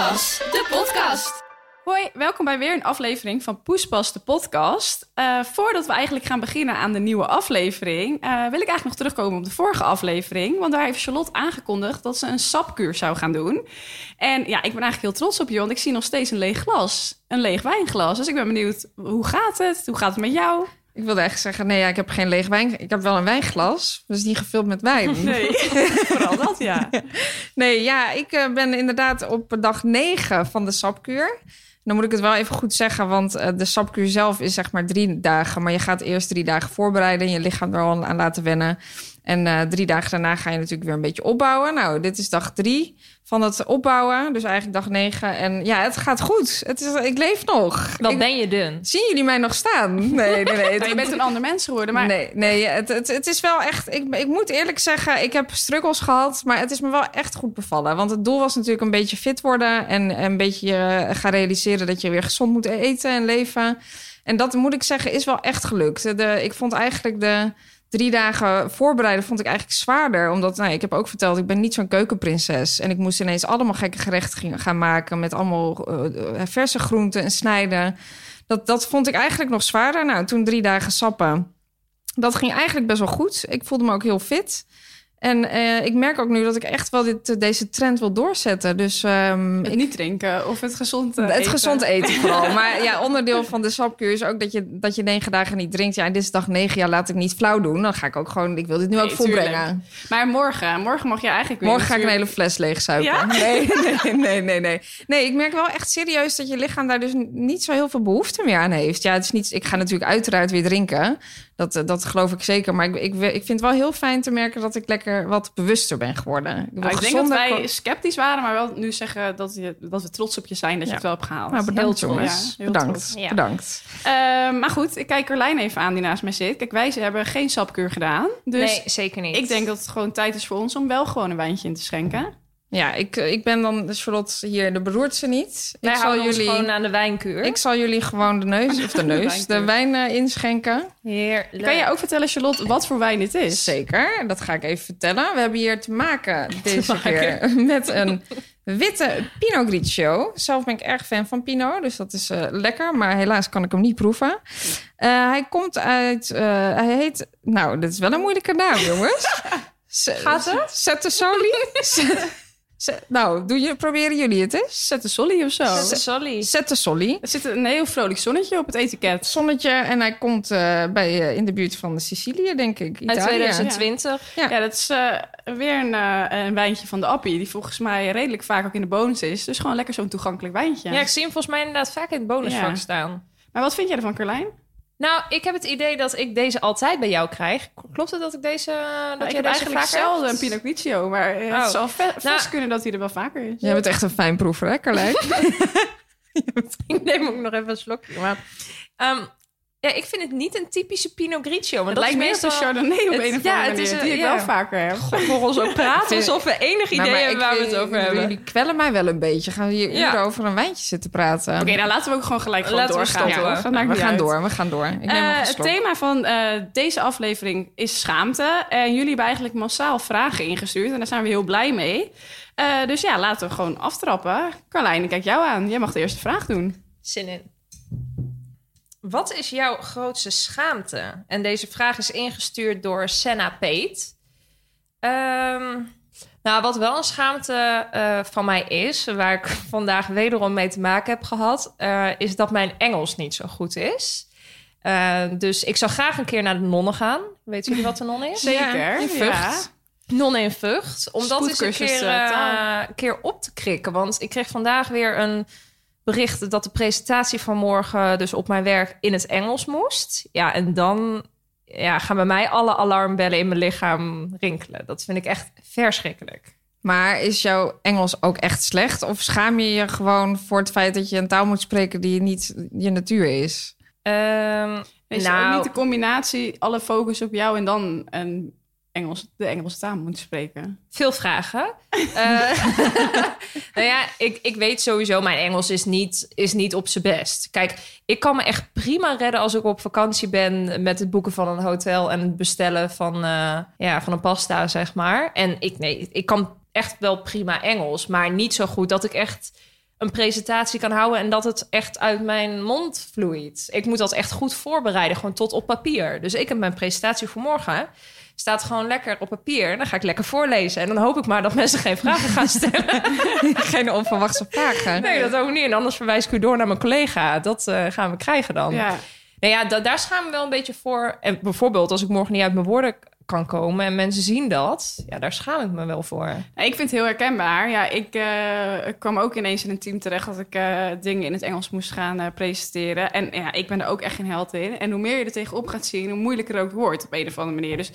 De podcast. Hoi, welkom bij weer een aflevering van Poespas, de podcast. Eh, voordat we eigenlijk gaan beginnen aan de nieuwe aflevering... eh, wil ik eigenlijk nog terugkomen op de vorige aflevering. Want daar heeft Charlotte aangekondigd dat ze een sapkuur zou gaan doen. En ja, ik ben eigenlijk heel trots op je, want ik zie nog steeds een leeg glas. Een leeg wijnglas. Dus ik ben benieuwd, hoe gaat het? Hoe gaat het met jou? Ik wilde echt zeggen, nee, ja, ik heb geen leeg wijn. Ik heb wel een wijnglas, dus niet gevuld met wijn. Nee, vooral dat, ja. Nee, ja, ik eh, ben inderdaad op dag 9 van de sapkuur. Dan moet ik het wel even goed zeggen, want eh, de sapkuur zelf is zeg maar drie dagen. Maar je gaat eerst drie dagen voorbereiden en je lichaam er al aan laten wennen. En eh, drie dagen daarna ga je natuurlijk weer een beetje opbouwen. Nou, dit is dag drie van het opbouwen. Dus eigenlijk dag negen. En ja, het gaat goed. Het is, ik leef nog. Wat Ik- ben je dun? Zien jullie mij nog staan? Nee, nee, nee. Nou, Het- je bent een ander mens geworden, maar... Nee, nee het, het, het is wel echt... Ik, ik moet eerlijk zeggen, ik heb struggles gehad... maar het is me wel echt goed bevallen. Want het doel was natuurlijk een beetje fit worden... en een beetje eh, gaan realiseren dat je weer gezond moet eten en leven. En dat moet ik zeggen, is wel echt gelukt. De, ik vond eigenlijk de drie dagen voorbereiden vond ik eigenlijk zwaarder. Omdat, nou, ik heb ook verteld, ik ben niet zo'n keukenprinses. En ik moest ineens allemaal gekke gerechten gaan maken... met allemaal eh, verse groenten en snijden. Dat, dat vond ik eigenlijk nog zwaarder. Nou, toen drie dagen sappen... Dat ging eigenlijk best wel goed. Ik voelde me ook heel fit. En eh, ik merk ook nu dat ik echt wel dit, deze trend wil doorzetten. Dus ehm, Het ik, niet drinken of het gezond eh, het eten. gezond eten vooral. Maar ja, onderdeel van de sapkuur is ook dat je, dat je negen dagen niet drinkt. Ja, en dit is dag negen. Ja, laat ik niet flauw doen. Dan ga ik ook gewoon... Ik wil dit nu Nee, ook volbrengen. tuurlijk. Maar morgen, morgen mag je eigenlijk weer... Morgen ga ik een hele fles leegzuipen. Ja? Nee, nee, nee, nee, nee. Nee, ik merk wel echt serieus dat je lichaam daar dus niet zo heel veel behoefte meer aan heeft. Ja, het is niet. Ik ga natuurlijk uiteraard weer drinken. Dat, eh, dat geloof ik zeker. Maar ik, ik, ik vind het wel heel fijn te merken dat ik lekker wat bewuster ben geworden. Ik, Nou, ik denk dat wij sceptisch waren, maar wel nu zeggen dat, je, dat we trots op je zijn dat je het wel hebt gehaald. Nou, bedankt Heel jongens. Ja, heel bedankt. Ja. Bedankt. Eh, maar goed, ik kijk Carlijn even aan die naast mij zit. Kijk, wij hebben geen sapkuur gedaan. Dus nee, zeker niet. ik denk dat het gewoon tijd is voor ons om wel gewoon een wijntje in te schenken. Ja, ik, ik ben dan Charlotte hier de beroerdste niet. Wij ik zal jullie. gewoon aan de wijnkuur. Ik zal jullie gewoon de neus, of de neus, de wijn eh, inschenken. Heerlijk. Kan je ook vertellen, Charlotte, wat voor wijn dit is? Zeker, dat ga ik even vertellen. We hebben hier te maken deze keer met een witte Pinot Grigio. Zelf ben ik erg fan van Pinot, dus dat is eh, lekker. Maar helaas kan ik hem niet proeven. Eh, hij komt uit... eh, hij heet... Nou, dit is wel een moeilijke naam, jongens. Gaat het? Settesoli? Nou, doen je, proberen jullie het eens? Zet de solly of zo. Sorry. Settesoli. Er zit een heel vrolijk zonnetje op het etiket. Zonnetje en hij komt eh, bij, eh, in de buurt van de Sicilië, denk ik. Uit Italië. 2020. Ja. Ja, dat is eh, weer een, eh, een wijntje van de Appie, die volgens mij redelijk vaak ook in de bonus is. Dus gewoon lekker zo'n toegankelijk wijntje. Ja. ik zie hem volgens mij inderdaad vaak in het bonusvak Ja. staan. Maar wat vind jij ervan, Carlijn? Nou, ik heb het idee dat ik deze altijd bij jou krijg. Klopt het dat ik deze, dat Nou, ik jij heb deze eigenlijk vaker zelden hebt? een Pinot Grigio, maar eh, Oh. het zal ve- vast Nou- kunnen dat hij er wel vaker is. Jij bent echt een fijn proever, hè, Carlijn? Ik neem ook nog even een slokje. Maar, ehm, ja, ik vind het niet een typische Pinot Grigio. Maar Het dat lijkt meestal... een Chardonnay op het- een of ja, andere het is manier, een- die ik ja. wel vaker heb. voor ons ook praten alsof we enig idee Nou, maar hebben waar we ik- het over ik- hebben. Jullie kwellen mij wel een beetje. Gaan we hier Ja. uren over een wijntje zitten praten? Oké, nou laten we ook gewoon gelijk gewoon Laten we doorgaan. stoppen. Dat Ja, we gaan uit. door, we gaan door. Ik neem Eh, het thema van eh, deze aflevering is schaamte. En jullie hebben eigenlijk massaal vragen ingestuurd. En daar zijn we heel blij mee. Eh, dus ja, laten we gewoon aftrappen. Carlijn, ik kijk jou aan. Jij mag de eerste vraag doen. Zin in. Wat is jouw grootste schaamte? En deze vraag is ingestuurd door Senna Peet. Ehm, nou, wat wel een schaamte eh, van mij is, waar ik vandaag wederom mee te maken heb gehad, eh, is dat mijn Engels niet zo goed is. Eh, dus ik zou graag een keer naar de nonnen gaan. Weet jullie wat de non is? Zeker. in Vught. Non in Vught. Om dat eens een keer, een keer op te krikken. Want ik kreeg vandaag weer een bericht dat de presentatie van morgen dus op mijn werk in het Engels moest. Ja, en dan ja, gaan bij mij alle alarmbellen in mijn lichaam rinkelen. Dat vind ik echt verschrikkelijk. Maar is jouw Engels ook echt slecht? Of schaam je je gewoon voor het feit dat je een taal moet spreken die niet je natuur is? Ehm, Is nou, ook niet de combinatie, alle focus op jou en dan een Engels, de Engelse taal moet spreken? Veel vragen. Eh, nou ja, ik, ik weet sowieso, mijn Engels is niet, is niet op zijn best. Kijk, ik kan me echt prima redden als ik op vakantie ben met het boeken van een hotel en het bestellen van, eh, ja, van een pasta, zeg maar. En ik, nee, ik kan echt wel prima Engels, maar niet zo goed dat ik echt een presentatie kan houden en dat het echt uit mijn mond vloeit. Ik moet dat echt goed voorbereiden, gewoon tot op papier. Dus ik heb mijn presentatie voor morgen staat gewoon lekker op papier. Dan ga ik lekker voorlezen. En dan hoop ik maar dat mensen geen vragen gaan stellen. Geen onverwachte vragen. Nee, dat ook niet. En anders verwijs ik u door naar mijn collega. Dat eh, gaan we krijgen dan. Ja. Nou ja, da- daar schaam ik me wel een beetje voor. En bijvoorbeeld als ik morgen niet uit mijn woorden kan komen... en mensen zien dat, ja, daar schaam ik me wel voor. Ja, Ik vind het heel herkenbaar. Ja, ik eh, ik kwam ook ineens in een team terecht dat ik eh, dingen in het Engels moest gaan presenteren. En ja, ik ben er ook echt geen held in. En hoe meer je er tegenop gaat zien, hoe moeilijker het ook wordt op een of andere manier. Dus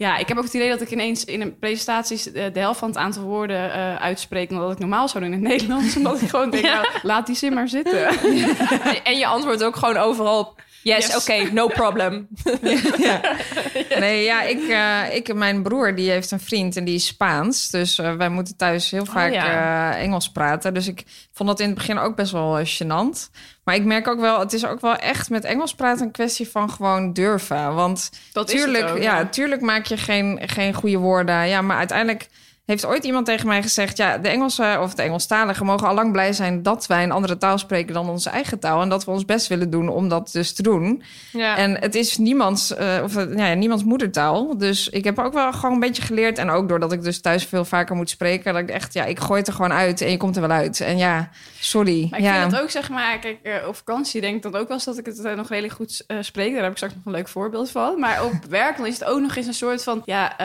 ja, ik heb ook het idee dat ik ineens in een presentatie de helft van het aantal woorden eh, uitspreek dan dat ik normaal zou doen in het Nederlands. Omdat ik gewoon denk, nou, laat die zin maar zitten. en je antwoordt ook gewoon overal op... Yes, Yes. oké, no problem. Nee, ja, ik, eh, ik, mijn broer die heeft een vriend en die is Spaans. Dus eh, wij moeten thuis heel vaak ja. eh, Engels praten. Dus ik vond dat in het begin ook best wel eh, gênant. Maar ik merk ook wel, het is ook wel echt met Engels praten een kwestie van gewoon durven. Want Dat is het tuurlijk, ook, ja, ja. tuurlijk maak je geen, geen goede woorden. Ja, maar uiteindelijk heeft ooit iemand tegen mij gezegd... ja, de Engelsen of de Engelstaligen mogen al lang blij zijn... dat wij een andere taal spreken dan onze eigen taal. En dat we ons best willen doen om dat dus te doen. Ja. En het is niemands, eh, of, eh, nou ja, niemands moedertaal. Dus ik heb ook wel gewoon een beetje geleerd. En ook doordat ik dus thuis veel vaker moet spreken... dat ik echt, ja, ik gooi het er gewoon uit en je komt er wel uit. En ja, sorry. Maar ik ja. vind het ook, zeg maar, kijk, eh, op vakantie denk ik dan ook wel eens dat ik het nog redelijk goed spreek. Daar heb ik straks nog een leuk voorbeeld van. Maar op werk dan is het ook nog eens een soort van, ja,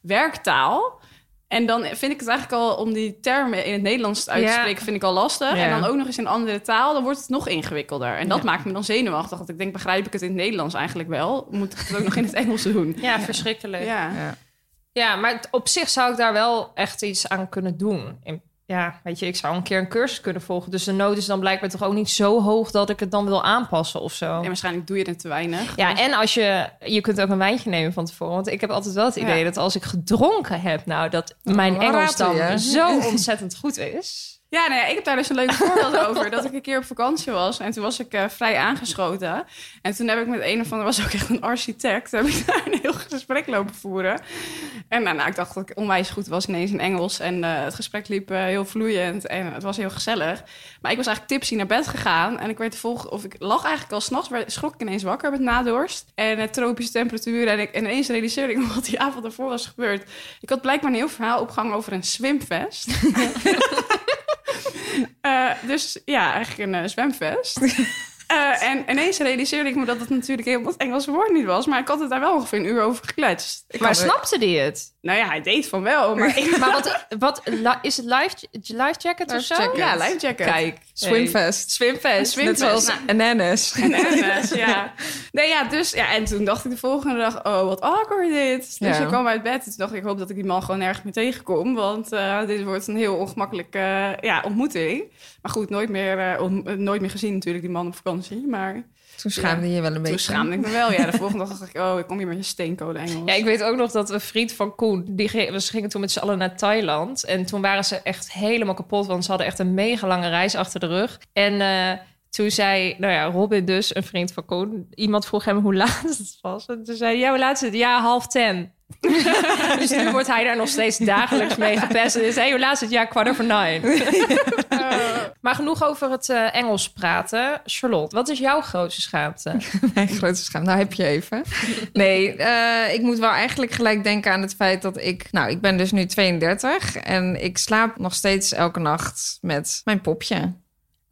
werktaal. En dan vind ik het eigenlijk al om die termen in het Nederlands uit te Ja. spreken, vind ik al lastig. Ja. En dan ook nog eens in een andere taal, dan wordt het nog ingewikkelder. En dat maakt me dan zenuwachtig. Want ik denk, begrijp ik het in het Nederlands eigenlijk wel? Moet ik het ook nog in het Engels doen? ja, verschrikkelijk. Ja. Ja. Ja, maar op zich zou ik daar wel echt iets aan kunnen doen. In- ja, weet je, ik zou een keer een cursus kunnen volgen. Dus de nood is dan blijkbaar toch ook niet zo hoog dat ik het dan wil aanpassen of zo. En waarschijnlijk doe je het te weinig. Ja, en als je... Je kunt ook een wijntje nemen van tevoren. Want ik heb altijd wel het idee Ja. dat als ik gedronken heb... Nou, dat mijn dan Engels dan zo ontzettend goed is. Ja, nou ik heb daar dus een leuk voorbeeld over. Dat ik een keer op vakantie was en toen was ik eh, vrij aangeschoten. En toen heb ik met een of andere, was ook echt een architect, heb ik daar een heel gesprek lopen voeren. En nou, nou, ik dacht dat ik onwijs goed was ineens in Engels. En eh, het gesprek liep eh, heel vloeiend en het was heel gezellig. Maar ik was eigenlijk tipsy naar bed gegaan. En ik werd volgende, of ik lag eigenlijk al s'nachts, schrok ik ineens wakker met nadorst. En tropische temperaturen. En, ik, en ineens realiseerde ik wat die avond daarvoor was gebeurd. Ik had blijkbaar een heel verhaal opgehangen over een swimfest. Eh, dus ja, eigenlijk een eh, zwemfest. Eh, en ineens realiseerde ik me dat het natuurlijk helemaal het Engelse woord niet was. Maar ik had het daar wel ongeveer een uur over gekletst. Ik Maar snapte die het? Nou ja, hij deed van wel. Maar ik, Maar wat, wat is het life jacket of zo? Jacket. ja, life jacket. Kijk. Swimfest. Swimfest. Swimfest. Net zoals Nou. ananas. Ananas, ja. Nee, ja, dus, ja, en toen dacht ik de volgende dag, oh, wat awkward dit. Dus Ja. ik kwam uit bed en toen dacht ik, ik hoop dat ik die man gewoon nergens meer tegenkom. Want eh, dit wordt een heel ongemakkelijke ja, ontmoeting. Maar goed, nooit meer, eh, eh, nooit meer gezien natuurlijk, die man op vakantie. Maar Toen schaamde je je wel een beetje. toen schaamde ik me wel. Ja, de volgende dag dacht ik, oh, ik kom hier met je steenkolen Engels. Ja, ik weet ook nog dat een vriend van Koen, die ging, we gingen toen met z'n allen naar Thailand. En toen waren ze echt helemaal kapot, want ze hadden echt een mega lange reis achter de rug. En eh, toen zei, nou ja, Robin dus, een vriend van Koen, iemand vroeg hem hoe laat het was. En toen zei hij, ja, hoe laat is het? Ja, half ten. dus nu wordt hij daar nog steeds dagelijks mee gepest. Hoe laat is het? Ja, kwart over nine. maar genoeg over het eh, Engels praten. Charlotte, wat is jouw grootste schaamte? Mijn grootste schaam. Nou heb je even. Nee, eh, ik moet wel eigenlijk gelijk denken aan het feit dat ik... Nou, ik ben dus nu 32 en ik slaap nog steeds elke nacht met mijn popje.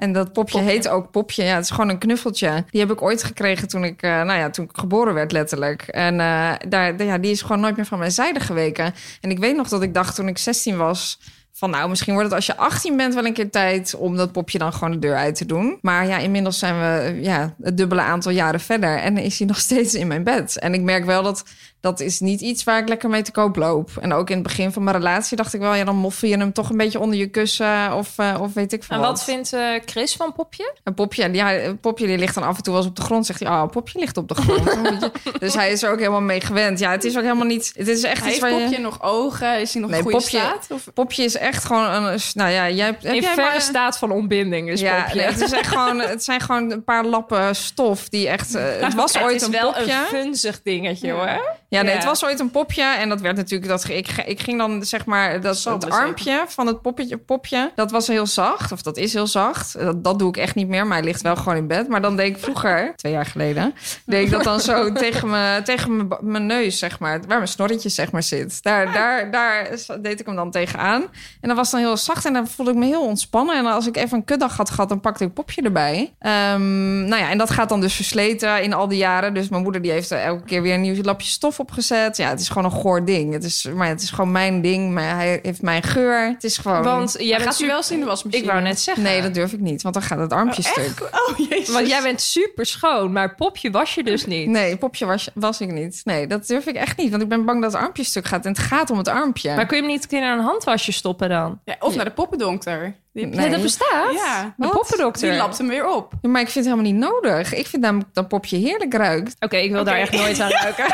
En dat popje, heet ook popje. Ja, het is gewoon een knuffeltje. Die heb ik ooit gekregen toen ik, eh, nou ja, toen ik geboren werd letterlijk. En eh, daar, ja, die is gewoon nooit meer van mijn zijde geweken. En ik weet nog dat ik dacht toen ik 16 was... Van nou, misschien wordt het als je 18 bent wel een keer tijd om dat popje dan gewoon de deur uit te doen. Maar ja, inmiddels zijn we ja, het dubbele aantal jaren verder en is hij nog steeds in mijn bed. En ik merk wel dat dat is niet iets waar ik lekker mee te koop loop. En ook in het begin van mijn relatie dacht ik wel, ja, dan moffel je hem toch een beetje onder je kussen of, eh, of weet ik veel En wat vindt eh, Chris van Popje? Een popje, ja, een popje die ligt dan af en toe wel eens op de grond. Zegt hij, oh, popje ligt op de grond. Dus hij is er ook helemaal mee gewend. Ja, het is ook helemaal niet... Het is echt Hij iets je... Popje nog ogen? Is hij nog Nee, goede Popje- staat? Of... Popje is echt gewoon een... Nou ja, jij hebt... heb In verre maar- staat van ontbinding is ja, Popje. nee, het, is echt gewoon, het zijn gewoon een paar lappen stof die echt... eh, het was het ooit is een wel popje. een funzig dingetje hoor. Ja, nee, het was ooit een popje. En dat werd natuurlijk... Dat, ik, ik ging dan zeg maar... Dat, Zo het armpje van het poppetje, popje... Dat was heel zacht. Of dat is heel zacht. Dat, dat doe ik echt niet meer. Maar hij ligt wel gewoon in bed. Maar dan deed ik vroeger, twee jaar geleden... deed ik dat dan zo tegen mijn tegen mijn- mijn neus, zeg maar. Waar mijn snorretje zeg maar zit. Daar, daar, daar deed ik hem dan tegenaan. En dat was dan heel zacht. En dan voelde ik me heel ontspannen. En als ik even een kutdag had gehad... dan pakte ik een popje erbij. Ehm, nou ja, en dat gaat dan dus versleten in al die jaren. Dus mijn moeder die heeft er elke keer weer een nieuw lapje stof opgezet. Ja, het is gewoon een goor ding. Het is, maar het is gewoon mijn ding. Maar hij heeft mijn geur. Het is gewoon... Want jij bent gaat u wel eens in de wasmachine? Ik wou net zeggen. Nee, dat durf ik niet. Want dan gaat het armpje stuk. Oh, jezus. Want jij bent super schoon, maar Popje was je dus niet. Nee, popje was, was ik niet. Nee, dat durf ik echt niet. Want ik ben bang dat het armpje stuk gaat. En het gaat om het armpje. Maar kun je hem niet een keer naar een handwasje stoppen dan? Ja, of naar de poppendokter. Die, Nee. Ja, dat bestaat. Ja. Een Wat? poppendokter. die lapt hem weer op. Ja, maar ik vind het helemaal niet nodig. Ik vind namelijk dat popje heerlijk ruikt. Oké, ik wil daar echt nooit aan ruiken.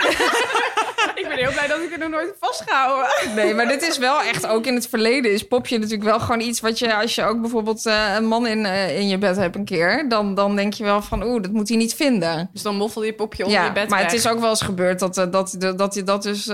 Ben heel blij dat ik er nog nooit heb vastgehouden. Nee, maar dit is wel echt, ook in het verleden is popje natuurlijk wel gewoon iets wat je, als je ook bijvoorbeeld eh, een man in, eh, in je bed hebt een keer, dan, dan denk je wel van, oeh, dat moet hij niet vinden. Dus dan moffel je popje onder Ja, je bed maar weg. het is ook wel eens gebeurd dat, eh, dat, dat, dat, dat, dus,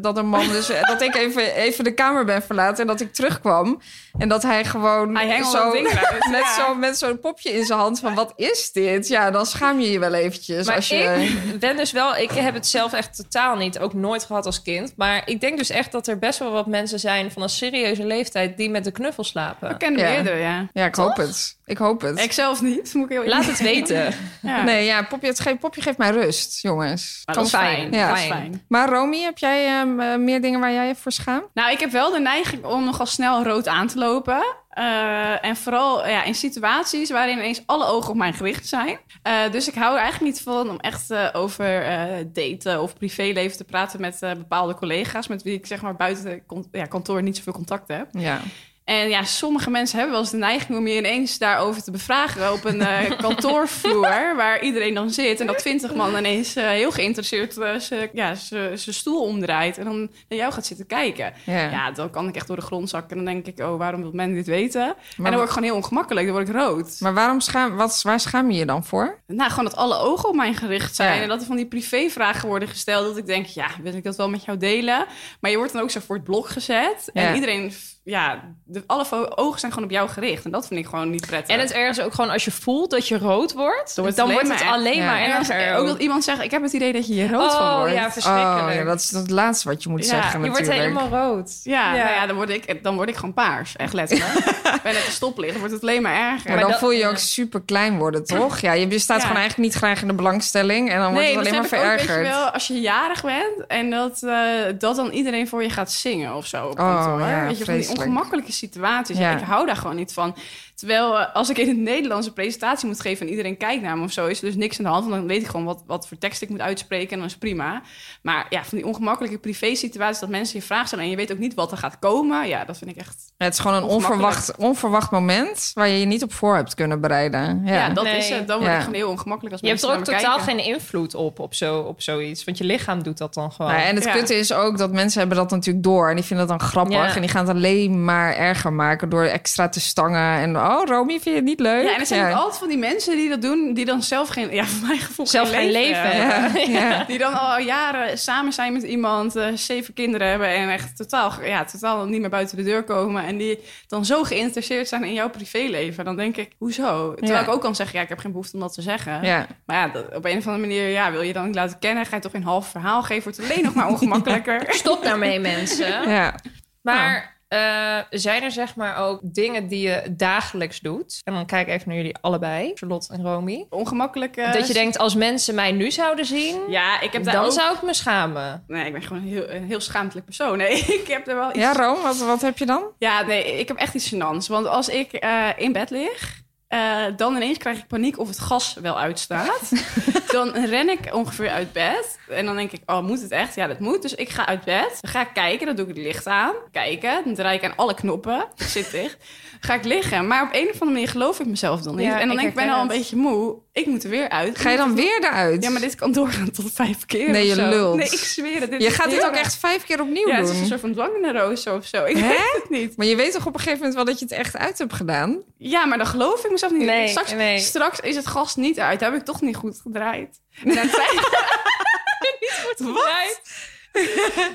dat een man dus, dat ik even, even de kamer ben verlaten en dat ik terugkwam en dat hij gewoon Hij hengelt zo, dat ding eruit, met ja. zo met zo'n popje in zijn hand van, wat is dit? Ja, dan schaam je je wel eventjes. Maar als je, ik ben dus wel... Ik heb het zelf echt totaal niet, ook nooit gehad als kind. Maar ik denk dus echt dat er best wel wat mensen zijn... van een serieuze leeftijd die met de knuffel slapen. Ik ken Ja. meerdere, ja. ja, ik hoop het. Ik hoop het. Ik zelf niet, moet ik heel Laat het weten. Ja. Nee, ja, popje, het geeft, popje geeft mij rust, jongens. Maar dat is Fijn. fijn. Ja. Dat is Fijn. fijn. Maar Romy, heb jij ehm, eh, meer dingen waar jij je voor schaamt? Nou, ik heb wel de neiging om nogal snel rood aan te lopen. Eh, en vooral ja, in situaties waarin ineens alle ogen op mij gericht zijn. Eh, dus ik hou er eigenlijk niet van om echt eh, over daten of privéleven te praten met bepaalde collega's... met wie ik zeg maar buiten ja, kantoor niet zoveel contact heb. Ja. En ja, sommige mensen hebben wel eens de neiging om je ineens daarover te bevragen op een eh, kantoorvloer waar iedereen dan zit. En dat twintig man ineens eh, heel geïnteresseerd ze- ja, ze- zijn stoel omdraait en dan naar jou gaat zitten kijken. Ja. Ja, dan kan ik echt door de grond zakken. En dan denk ik, oh, waarom wil men dit weten? en dan word ik gewoon heel ongemakkelijk. Dan word ik rood. Maar waarom schaam, wat, waar schaam je je dan voor? Nou, gewoon dat alle ogen op mij gericht zijn. Ja. En dat er van die privévragen worden gesteld. Dat ik denk, ja, wil ik dat wel met jou delen? Maar je wordt dan ook zo voor het blok gezet. En iedereen, ja, de, alle ogen zijn gewoon op jou gericht. En dat vind ik gewoon niet prettig. En het ergste ook gewoon als je voelt dat je rood wordt... Dan dan wordt wordt het het, alleen alleen maar maar, erger. erger. ook dat iemand zegt, ik heb het idee dat je hier rood van oh wordt. ja, verschrikkelijk. Oh, ja, dat is het laatste wat je moet Ja, zeggen je wordt helemaal rood. Ja, Ja. Nou ja dan, word ik, dan word ik gewoon paars. Echt letterlijk. ik ben net de stoplicht, wordt het alleen maar erger. Maar, Maar dan dat- voel je je ook super klein worden, toch? Ja, je staat Ja. gewoon eigenlijk niet graag in de belangstelling. En dan wordt Nee, het alleen maar ik ook, weet verergerd. je wel, als je jarig bent en dat, eh, dat dan iedereen voor je gaat zingen of zo op Oh, kantoor. ja, weet je, van die ongemakkelijke situaties. Ja. Ik hou daar gewoon niet van. Terwijl eh, als ik in het Nederlands een presentatie moet geven en iedereen kijkt naar me of zo, is er dus niks aan de hand. Want dan weet ik gewoon wat, wat voor tekst ik moet uitspreken en dan is het prima. Maar ja, van die ongemakkelijke privé situaties dat mensen je vragen stellen en je weet ook niet wat er gaat komen. Ja, dat vind ik echt... Het is gewoon een onverwacht, onverwacht moment waar je je niet op voor hebt kunnen bereiden. Ja, Ja, dat Nee. is het. Dan word Ja. ik gewoon heel ongemakkelijk als Je hebt er mensen ook totaal kijken. geen invloed op, op, zo, op zoiets. Want je lichaam doet dat dan gewoon. En het Ja. kutte is ook dat mensen hebben dat natuurlijk door. En die vinden dat dan grappig. Ja. En die gaan het alleen maar erger maken door extra te stangen. En oh, Romy, vind je het niet leuk? Ja, en er zijn ook altijd van die mensen die dat doen, die dan zelf geen, ja, voor mijn gevoel Zelf geen leven hebben. Ja, ja. Die dan al jaren samen zijn met iemand, eh, zeven kinderen hebben en echt totaal, ja, totaal niet meer buiten de deur komen. En die dan zo geïnteresseerd zijn in jouw privéleven. Dan denk ik, hoezo? Terwijl Ja. ik ook kan zeggen, ja, ik heb geen behoefte om dat te zeggen. Ja. Maar ja, dat- op een of andere manier, ja, wil je dan niet laten kennen? Ga je toch een half verhaal geven? Wordt het alleen nog maar ongemakkelijker. Stop daarmee, mensen. Ja. Maar eh, zijn er zeg maar ook dingen die je dagelijks doet? En dan kijk ik even naar jullie allebei, Charlotte en Romy. Ongemakkelijk. eh, dat je denkt, als mensen mij nu zouden zien, Ja, ik heb daar dan ook... zou ik me schamen. Nee, ik ben gewoon een heel, een heel schaamtelijk persoon. Nee, ik heb er wel iets... Ja, Rome, wat, wat heb je dan? Ja, nee, ik heb echt iets gênants. Want als ik eh, in bed lig Eh, dan ineens krijg ik paniek of het gas wel uitstaat. dan ren ik ongeveer uit bed. En dan denk ik, oh, moet het echt? Ja, dat moet. Dus ik ga uit bed. Dan ga ik kijken, dan doe ik het licht aan. Kijken, dan draai ik aan alle knoppen. Ik zit dicht. Ga ik liggen. Maar op een of andere manier geloof ik mezelf dan niet. Ja, en dan ik denk ik, ben al een beetje moe. Ik moet er weer uit. Ga je dan weer eruit? Ja, maar dit kan doorgaan tot vijf keer Nee, je zo. lult. Nee, ik zweer het. Dit je gaat dit ook echt vijf keer opnieuw Ja, het is doen. een soort van dwangneurose of zo. Ik Hè? weet het niet. Maar je weet toch op een gegeven moment wel dat je het echt uit hebt gedaan? Ja, maar dan geloof ik mezelf niet. Nee, straks, nee. straks is het gas niet uit. Heb ik toch niet goed gedraaid. En dan zei niet goed gedraaid.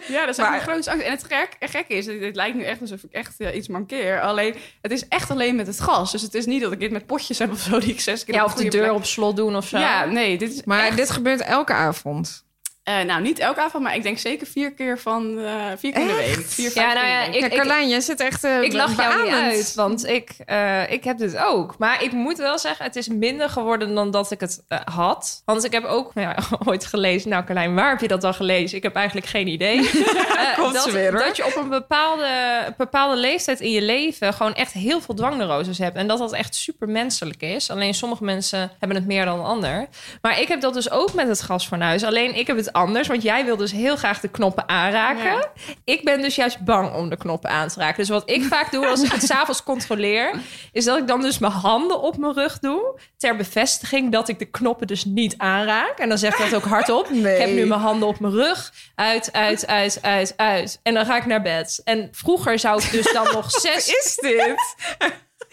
Ja, dat is echt Maar- mijn grootste angst. En het gek, gek is, het, het lijkt nu echt alsof ik echt eh, iets mankeer. Alleen, het is echt alleen met het gas. Dus het is niet dat ik dit met potjes heb of zo die ik zes keer Ja, of een de deur plek- op slot doen of zo. Ja, nee, dit is Maar echt- dit gebeurt elke avond. Eh, nou, niet elke avond, maar ik denk zeker vier keer van eh, vier keer in de week. Vier, vijf Ja, nou ja, ik- ja, Carlijn, jij zit echt uh, Ik lach jou niet uit, want ik, eh, ik heb dit ook. Maar ik moet wel zeggen, het is minder geworden dan dat ik het had. Want ik heb ook nou ja, ooit gelezen... Nou, Carlijn, waar heb je dat dan gelezen? Ik heb eigenlijk geen idee. Komt dat, ze weer, hoor. dat je op een bepaalde, bepaalde leeftijd in je leven... gewoon echt heel veel dwangneuroses hebt. En dat dat echt super menselijk is. Alleen sommige mensen hebben het meer dan een ander. Maar ik heb dat dus ook met het gasfornuis. Alleen ik heb het anders, want jij wil dus heel graag de knoppen aanraken. Ja. Ik ben dus juist bang om de knoppen aan te raken. Dus wat ik vaak doe als ik het s'avonds controleer... is dat ik dan dus mijn handen op mijn rug doe... ter bevestiging dat ik de knoppen dus niet aanraak. En dan zeg ik dat ook hardop. Nee. Ik heb nu mijn handen op mijn rug. Uit, uit, uit, uit, uit. En dan ga ik naar bed. En vroeger zou ik dus dan nog zes... is dit?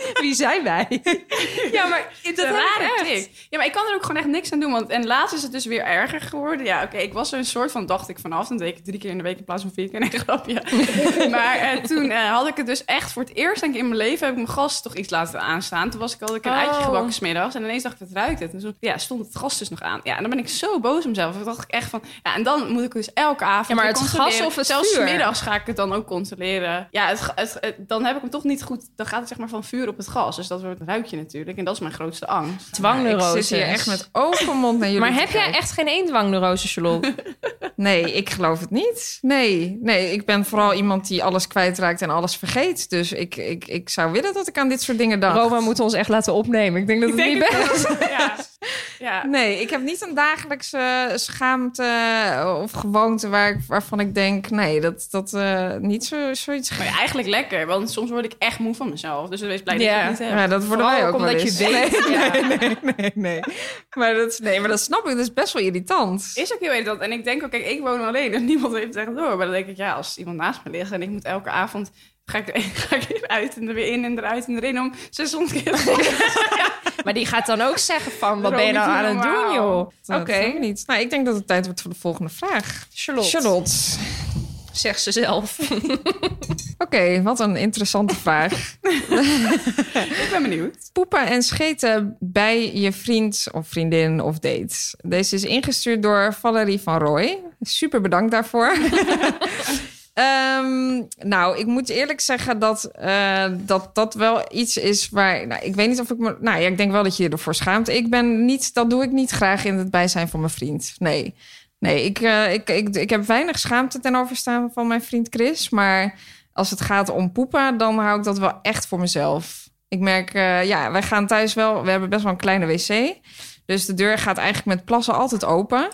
Wie zijn wij? ja, maar dat een ik rare trick. Ja, maar ik kan er ook gewoon echt niks aan doen. Want, en laatst is het dus weer erger geworden. Ja, oké, ik was er een soort van, dacht ik vanaf. Dan deed ik drie keer in de week in plaats van vier keer. Nee, grapje. maar eh, toen eh, had ik het dus echt voor het eerst denk ik, in mijn leven... heb ik mijn gas toch iets laten aanstaan. Toen was ik al ik een Oh. eitje gebakken smiddags. En ineens dacht ik, wat ruikt het? En toen ja, stond het gas dus nog aan. Ja, en dan ben ik zo boos op mezelf. Dan dacht ik echt van... Ja, en dan moet ik dus elke avond Ja, maar het gas of het Zelfs vuur? middags ga ik het dan ook controleren. Ja, het, ga- het, het- dan heb ik hem toch niet goed... Dan gaat het zeg maar van vuur op het gas. Dus dat wordt ruik je natuurlijk. En dat is mijn grootste angst. Ik Dwangneuroses. zit hier echt met open mond naar jullie Maar heb jij echt geen één dwangneurose, Charlotte? Nee, ik geloof het niet. Nee, nee, ik ben vooral iemand die alles kwijtraakt en alles vergeet. Dus ik, ik, ik zou willen dat ik aan dit soort dingen dacht. Roma moet ons echt laten opnemen. Ik denk dat het niet best wel. Ja. ja. Nee, ik heb niet een dagelijkse schaamte of gewoonte waar ik, waarvan ik denk... nee, dat, dat eh, niet zo, zoiets... Maar ja, eigenlijk lekker, want soms word ik echt moe van mezelf. Dus wees blij dat Ja. niet. Ja, dat worden Vooral wij ook ook omdat wel je eens. weet. Nee, Ja. nee, nee, nee, nee. Maar dat, nee, maar dat snap ik. Dat is best wel irritant. Is ook heel irritant. En ik denk ook, kijk, ik woon alleen, dus niemand heeft echt door. Maar dan denk ik, ja, als iemand naast me ligt en ik moet elke avond... Ga ik, ga ik er uit en er weer in en eruit en erin om 600 keer. Maar die gaat dan ook zeggen van, wat ben je nou aan het doen, joh? Dat Oké. ik niet. Nou, ik denk dat het tijd wordt voor de volgende vraag. Charlotte. Charlotte. Zegt ze zelf. Oké, wat een interessante vraag. ik ben benieuwd. Poepen en scheten bij je vriend of vriendin of date. Deze is ingestuurd door Valerie van Rooij. Super bedankt daarvoor. Ehm, nou, ik moet eerlijk zeggen dat, eh, dat dat wel iets is waar... Nou, ik weet niet of ik me... Nou ja, ik denk wel dat je je ervoor schaamt. Ik ben niet... Dat doe ik niet graag in het bijzijn van mijn vriend. Nee. Nee, ik, eh, ik, ik, ik heb weinig schaamte ten overstaan van mijn vriend Chris. Maar als het gaat om poepen, dan hou ik dat wel echt voor mezelf. Ik merk, eh, ja, wij gaan thuis wel... We hebben best wel een kleine wc. Dus de deur gaat eigenlijk met plassen altijd open.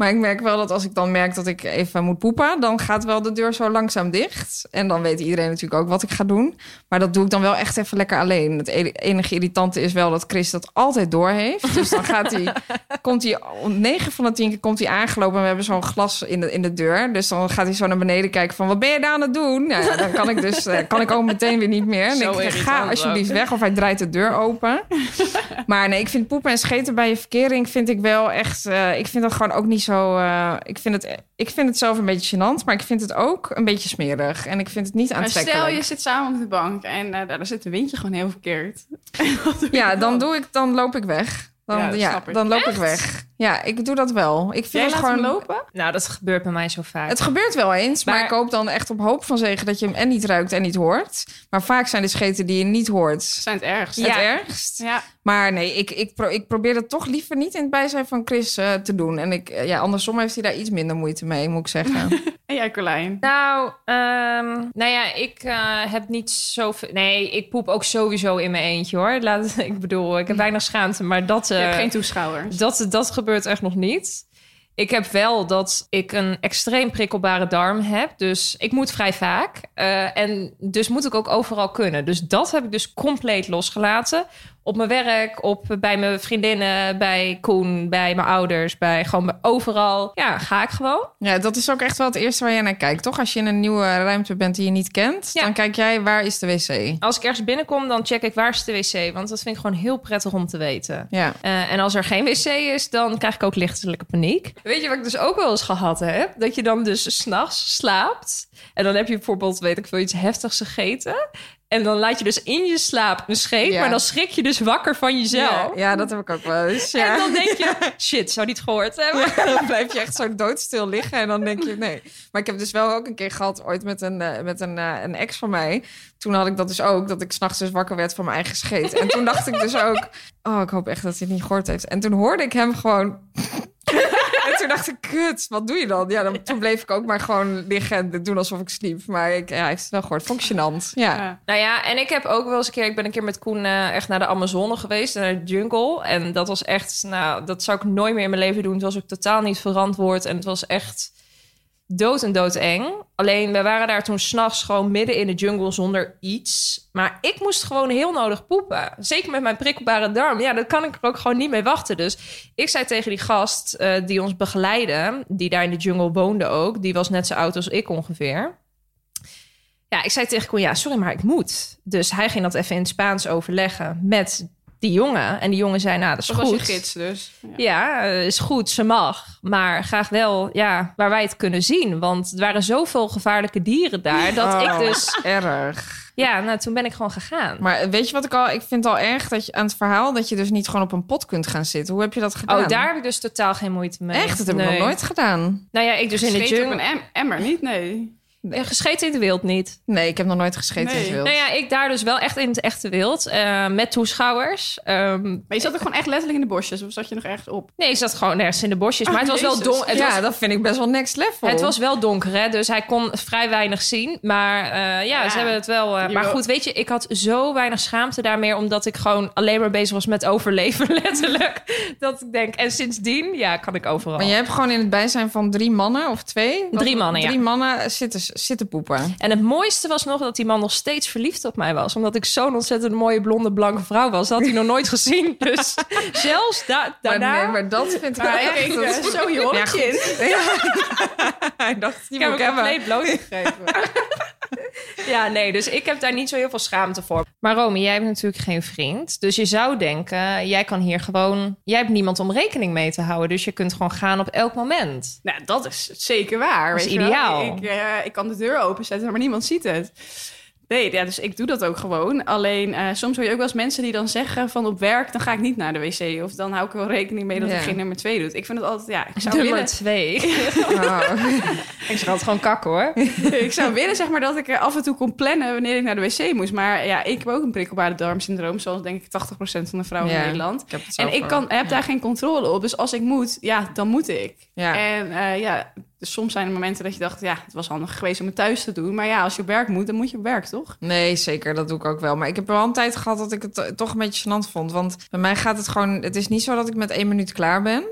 Maar ik merk wel dat als ik dan merk dat ik even moet poepen... dan gaat wel de deur zo langzaam dicht. En dan weet iedereen natuurlijk ook wat ik ga doen. Maar dat doe ik dan wel echt even lekker alleen. Het e- enige irritante is wel dat Chris dat altijd door heeft. Dus dan gaat hij, komt hij... om 9 van de 10 keer komt hij aangelopen... en we hebben zo'n glas in de, in de deur. Dus dan gaat hij zo naar beneden kijken van... wat ben je daar aan het doen? Nou, ja, dan kan ik dus eh, kan ik ook meteen weer niet meer. En ik ga alsjeblieft weg of hij draait de deur open. Maar nee, ik vind poepen en scheten bij je verkering vind ik wel echt. eh, ik vind dat gewoon ook niet zo. Eh, ik, vind het, ik vind het zelf een beetje gênant, maar ik vind het ook een beetje smerig. En ik vind het niet Maar aantrekkelijk. stel, je zit samen op de bank en eh, daar zit de windje gewoon heel verkeerd. Ja, dan doe ik, dan loop ik weg. Dan, Ja, dan loop ik weg. Ja, ik doe dat wel. Ik vind Jij het laat gewoon. hem lopen? Nou, dat gebeurt bij mij zo vaak. Het gebeurt wel eens, maar, Maar- ik hoop dan echt op hoop van zegen dat je hem en niet ruikt en niet hoort. Maar vaak zijn de scheten die je niet hoort zijn het ergst. het Ja. ergst. Ja. Maar nee, ik, ik, pro- ik probeer het toch liever niet in het bijzijn van Chris eh, te doen. En ik, eh, ja, andersom heeft hij daar iets minder moeite mee, moet ik zeggen. En jij, Carlijn? Nou, ehm, nou ja, ik eh, heb niet zoveel... Nee, ik poep ook sowieso in mijn eentje, hoor. Laat, ik bedoel, ik heb weinig schaamte, maar dat... Je eh, hebt geen toeschouwers. dat, dat gebeurt echt nog niet. Ik heb wel dat ik een extreem prikkelbare darm heb. Dus ik moet vrij vaak. Eh, en dus moet ik ook overal kunnen. Dus dat heb ik dus compleet losgelaten. Op mijn werk, op, bij mijn vriendinnen, bij Koen, bij mijn ouders. Bij gewoon bij overal. Ja, ga ik gewoon. ja, dat is ook echt wel het eerste waar jij naar kijkt, toch? Als je in een nieuwe ruimte bent die je niet kent, Ja. dan kijk jij waar is de wc. Als ik ergens binnenkom, dan check ik waar is de wc. Want dat vind ik gewoon heel prettig om te weten. Ja. Eh, en als er geen wc is, dan krijg ik ook lichtelijke paniek. Weet je wat ik dus ook wel eens gehad heb? Dat je dan dus s'nachts slaapt. En dan heb je bijvoorbeeld, weet ik veel, iets heftigs gegeten. En dan laat je dus in je slaap een scheet. Ja. Maar dan schrik je dus wakker van jezelf. Ja, ja, dat heb ik ook wel eens. Ja. En dan denk je, shit, zou niet gehoord hebben. Dan blijf je echt zo doodstil liggen en dan denk je nee. Maar ik heb dus wel ook een keer gehad ooit met een, eh, met een, eh, een ex van mij. Toen had ik dat dus ook, dat ik s'nachts dus wakker werd van mijn eigen scheet. En toen dacht ik dus ook, oh, ik hoop echt dat hij het niet gehoord heeft. En toen hoorde ik hem gewoon... en toen dacht ik, kut, wat doe je dan? Ja, dan, toen bleef ik ook maar gewoon liggen en doen alsof ik sliep. Maar ik, ja, hij heeft het wel gehoord. Vond ik gênant. Ja. Ja. Nou ja, en ik heb ook wel eens een keer... Ik ben een keer met Koen eh, echt naar de Amazone geweest. Naar de jungle. En dat was echt... Nou, dat zou ik nooit meer in mijn leven doen. Het was ook totaal niet verantwoord. En het was echt dood en dood eng. Alleen, we waren daar toen s'nachts gewoon midden in de jungle zonder iets. Maar ik moest gewoon heel nodig poepen. Zeker met mijn prikkelbare darm. Ja, dat kan ik er ook gewoon niet mee wachten. Dus ik zei tegen die gast eh, die ons begeleidde... die daar in de jungle woonde ook... die was net zo oud als ik ongeveer... Ja, ik zei tegen Koen, ja, sorry, maar ik moet. Dus hij ging dat even in het Spaans overleggen met die jongen. En die jongen zei, nou, dat is Dat was goed. je gids dus. Ja. Ja, eh, is goed, ze mag. Maar graag wel, ja, waar wij het kunnen zien. Want er waren zoveel gevaarlijke dieren daar... dat Oh, ik dus... Erg. Ja, nou, toen ben ik gewoon gegaan. Maar weet je wat ik al... Ik vind het al erg dat je aan het verhaal... dat je dus niet gewoon op een pot kunt gaan zitten. Hoe heb je dat gedaan? Oh, daar heb ik dus totaal geen moeite mee. Echt? Dat heb ik nog nooit gedaan. Nou ja, ik dus in de Scheet op jungle... een em- emmer, niet? Nee. Eh, Gescheten in de wild niet. Nee, ik heb nog nooit gescheten in het wild. Nou ja, ik daar dus wel echt in het echte wild. eh, met toeschouwers. Ehm, Maar je zat er gewoon echt letterlijk in de bosjes? Of zat je nog ergens op? nee, ik zat gewoon nergens in de bosjes. Maar het was wel donker. Ja, was dat vind ik best wel next level. Het was wel donker, hè? dus hij kon vrij weinig zien. Maar eh, ja, Ja. ze hebben het wel. maar goed, weet je, ik had zo weinig schaamte daarmee, omdat ik gewoon alleen maar bezig was met overleven, letterlijk. Dat ik denk, en sindsdien, ja, kan ik overal. Maar je hebt gewoon in het bijzijn van drie mannen of twee? Drie mannen, ja. Drie mannen zitten, zitten poepen. En het mooiste was nog dat die man nog steeds verliefd op mij was, omdat ik zo'n ontzettend mooie blonde blanke vrouw was. Dat had hij nog nooit gezien. Dus zelfs da Maar, daarna. nee, maar dat vind ik Maar echt... dat- eh, zo je holletje in. Hij dacht, die Ik heb hem ik compleet blootgegeven. ja, nee, dus ik heb daar niet zo heel veel schaamte voor. Maar Romy, jij hebt natuurlijk geen vriend. Dus je zou denken, jij kan hier gewoon... Jij hebt niemand om rekening mee te houden. Dus je kunt gewoon gaan op elk moment. Nou, dat is zeker waar. Dat is weet je wel. ideaal. Ik, eh, ik kan de deur openzetten, maar niemand ziet het. Nee, ja, dus ik doe dat ook gewoon. Alleen eh, soms hoor je ook wel eens mensen die dan zeggen van op werk... dan ga ik niet naar de wc. Of dan hou ik wel rekening mee dat Ja. ik geen nummer twee doet. Ik vind het altijd, ja, ik zou Nummer willen... twee. Oh. ik zou het gewoon kakken, hoor. ik zou willen zeg maar dat ik af en toe kon plannen wanneer ik naar de wc moest. Maar ja, ik heb ook een prikkelbare darmsyndroom, zoals denk ik 80% van de vrouwen Ja, in Nederland. Ik heb het En ik kan, heb daar geen controle op. Dus als ik moet, ja, dan moet ik. Ja. En eh, ja, dus soms zijn er momenten dat je dacht, ja, het was handig geweest om het thuis te doen. Maar ja, als je op werk moet, dan moet je op werk, toch? Nee, zeker. Dat doe ik ook wel. Maar ik heb wel een tijd gehad dat ik het to- toch een beetje gênant vond. Want bij mij gaat het gewoon... Het is niet zo dat ik met één minuut klaar ben.